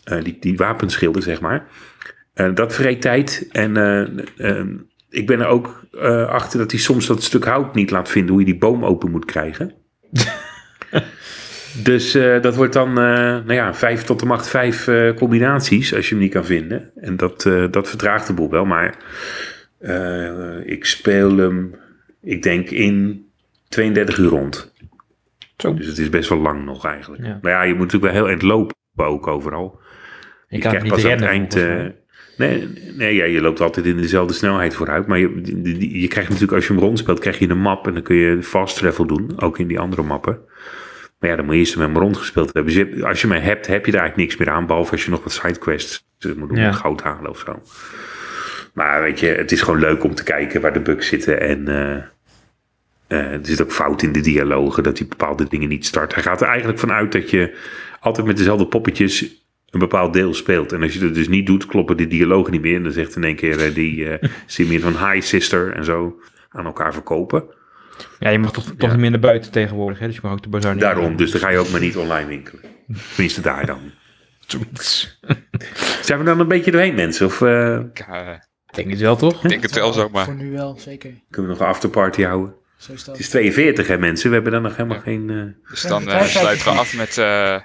ja. die, die wapenschilden, zeg maar. Dat vreet tijd. En ik ben er ook eh, achter dat hij soms dat stuk hout niet laat vinden, hoe je die boom open moet krijgen. dus eh, dat wordt dan, eh, nou ja, vijf tot de macht vijf combinaties, als je hem niet kan vinden. En dat, dat vertraagt de boel wel, maar ik speel hem, ik denk in 32 uur rond. Zo. Dus het is best wel lang nog eigenlijk. Ja. Maar ja, je moet natuurlijk wel heel eind lopen ook overal. Je Je krijgt pas aan het eind. Nee, nee ja, je loopt altijd in dezelfde snelheid vooruit. Maar je, je krijgt natuurlijk, als je hem rondspeelt, krijg je een map. En dan kun je fast travel doen. Ook in die andere mappen. Maar ja, dan moet je eerst met hem rondgespeeld hebben. Dus je als je mij hebt, heb je daar eigenlijk niks meer aan. Behalve als je nog wat sidequests moet doen. Ja. Goud halen of zo. Maar weet je, het is gewoon leuk om te kijken waar de bugs zitten. En eh, er zit ook fout in de dialogen. Dat hij bepaalde dingen niet start. Hij gaat er eigenlijk vanuit dat je altijd met dezelfde poppetjes een bepaald deel speelt. En als je dat dus niet doet, kloppen de dialogen niet meer. En dan zegt in één keer eh, die uh, Simeon van hi sister en zo aan elkaar verkopen. Ja, je mag toch, toch niet meer naar buiten tegenwoordig, hè? dus je mag ook de bazaar niet Daarom, dus dan ga je ook maar niet online winkelen. Tenminste daar dan. Zijn we dan een beetje doorheen mensen? Of eh, Ik eh, Ik denk het wel, toch? denk het wel zomaar. Voor nu wel, zeker. kunnen we nog een afterparty houden? Zo is dat. Het is 42 hè mensen, we hebben dan nog helemaal Ja. geen... eh, Dus dan eh, sluiten we af met eh,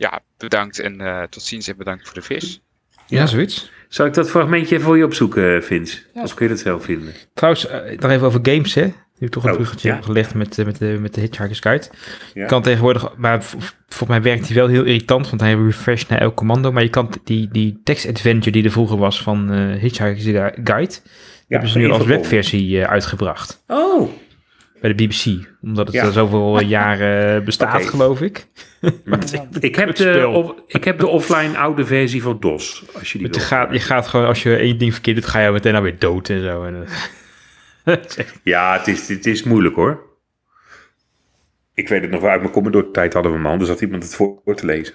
ja, bedankt en eh, tot ziens en bedankt voor de vis. Ja, zoiets. Zal ik dat fragmentje even voor je opzoeken, Vince? Ja. Of kun je dat zelf vinden? Trouwens, eh, nog even over games, hè? Nu heb ik toch een Oh, bruggetje ja. gelegd met, eh, met, de, met de Hitchhiker's Guide. Ja. Je kan tegenwoordig, maar volgens mij werkt hij wel heel irritant, want hij refresht naar elk commando. Maar je kan die, die text-adventure die er vroeger was van eh Hitchhiker's Guide, hebben ze nu als webversie eh, uitgebracht. Oh, Bij de BBC, omdat het Ja. eh, zoveel jaren bestaat, Oké. geloof ik. ik heb, de, ik heb de offline oude versie van DOS. Als je die gaat, je gaat gewoon, als je één ding verkeerd doet, ga je meteen alweer dood en zo. En, eh, Ja, het is, het is moeilijk hoor. Ik weet het nog wel, uit mijn Commodore-tijd hadden we hem al. Dus had iemand het voor voor te lezen.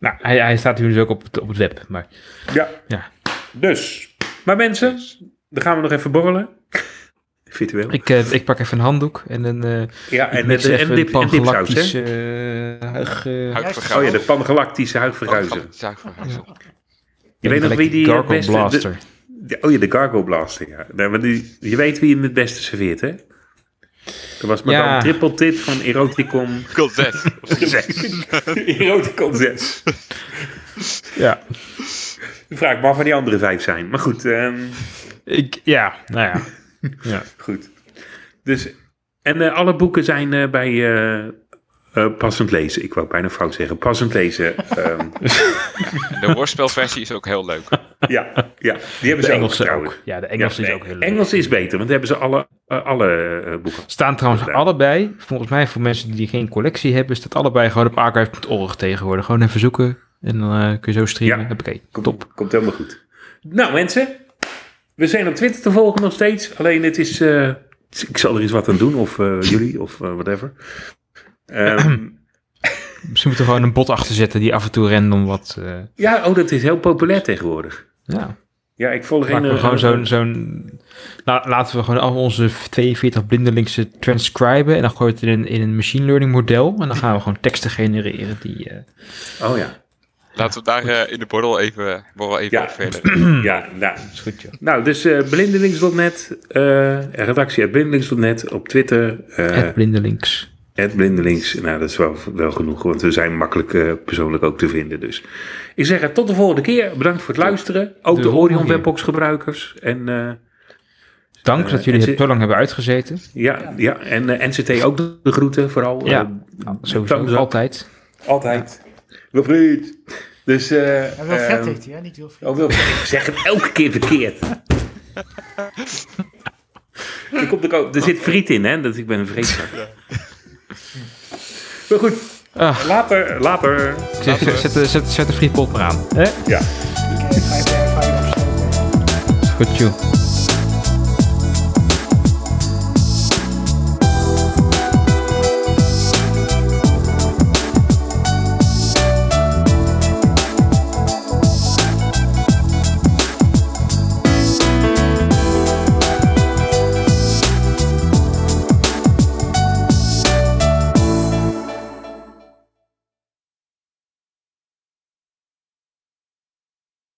Nou, hij, hij staat nu dus ook op het, op het web. Maar Ja. Ja. Dus. Maar mensen, dan gaan we nog even borrelen. Virtueel. ik, eh, ik pak even een handdoek en een, eh ja, en de, even en, dip, pangalactische hè? eh, huig... Oh ja, de pangalactische huigverguizer. Oh, huidverguizer. Je weet nog wie die Gargle beste... Blaster. de- oh ja, de Gargo Blaster, ja. Maar die, je weet wie hem het beste serveert, hè? Dat was maar Ja. dan triple tit van Eroticon Cult 6. 6. Eroticon 6. Ja. Vraag maar van die andere vijf zijn. Maar goed, ehm, Ik, ja, nou ja. ja. goed. Dus, en eh, alle boeken zijn eh, bij eh, eh, passend lezen. Ik wou bijna fout zeggen. Passend lezen. ehm, De woordspelversie is ook heel leuk. ja, ja, die hebben De ze ook Engelse ook. Ja, de Engelse Ja, is ook heel leuk. Engels is beter, want hebben ze alle, alle eh, boeken. Staan trouwens gedaan. allebei, volgens mij voor mensen die geen collectie hebben, staat allebei gewoon op archive.org tegenwoordig. Gewoon even zoeken en dan eh, kun je zo streamen. Ja. Oké, Komt, top. Komt helemaal goed. Nou mensen, we zijn op Twitter te volgen nog steeds. Alleen het is, eh, ik zal er eens wat aan doen, of eh, jullie, of eh, whatever. Ehm, Misschien moeten we gewoon een bot achter zetten die af en toe random wat... ja, oh, dat is heel populair tegenwoordig. ja, Ja, ik volg een... we gewoon zo'n... zo'n la- laten we gewoon al onze 42 blindelingse transcriben en dan gooien we het in een, in een machine learning model. En dan gaan we gewoon teksten genereren die... Oh ja. Laten we daar eh, in de borrel even, borrel even Ja. verder. Ja, nou, is goed, joh. nou dus eh blindelings.net, eh redactie at blindelings.net op Twitter. eh Het blindelings. Het blindelings, nou dat is wel, wel genoeg, want we zijn makkelijk persoonlijk ook te vinden. Dus ik zeg het tot de volgende keer. Bedankt voor het luisteren. Ook De Orion. Webbox gebruikers. En eh, Dank dat jullie en het zo lang hebben uitgezeten. ja, ja, en NCT ook de, de groeten vooral. Ja, Eh, Nou, sowieso, altijd. Altijd. Wilfried. Dus, eh Ja, wel vet ehm, heet hij, hè? Niet heel veel. Oh, Wilfried. Ik zeg het elke keer verkeerd. er, komt ook, ook- er zit friet in, hè? Dat ik ben een vreedzak. Maar goed, Ah, later, later. zet, zet, zet, zet, zet de frietpot maar aan. Hè? Ja. Goed, joh.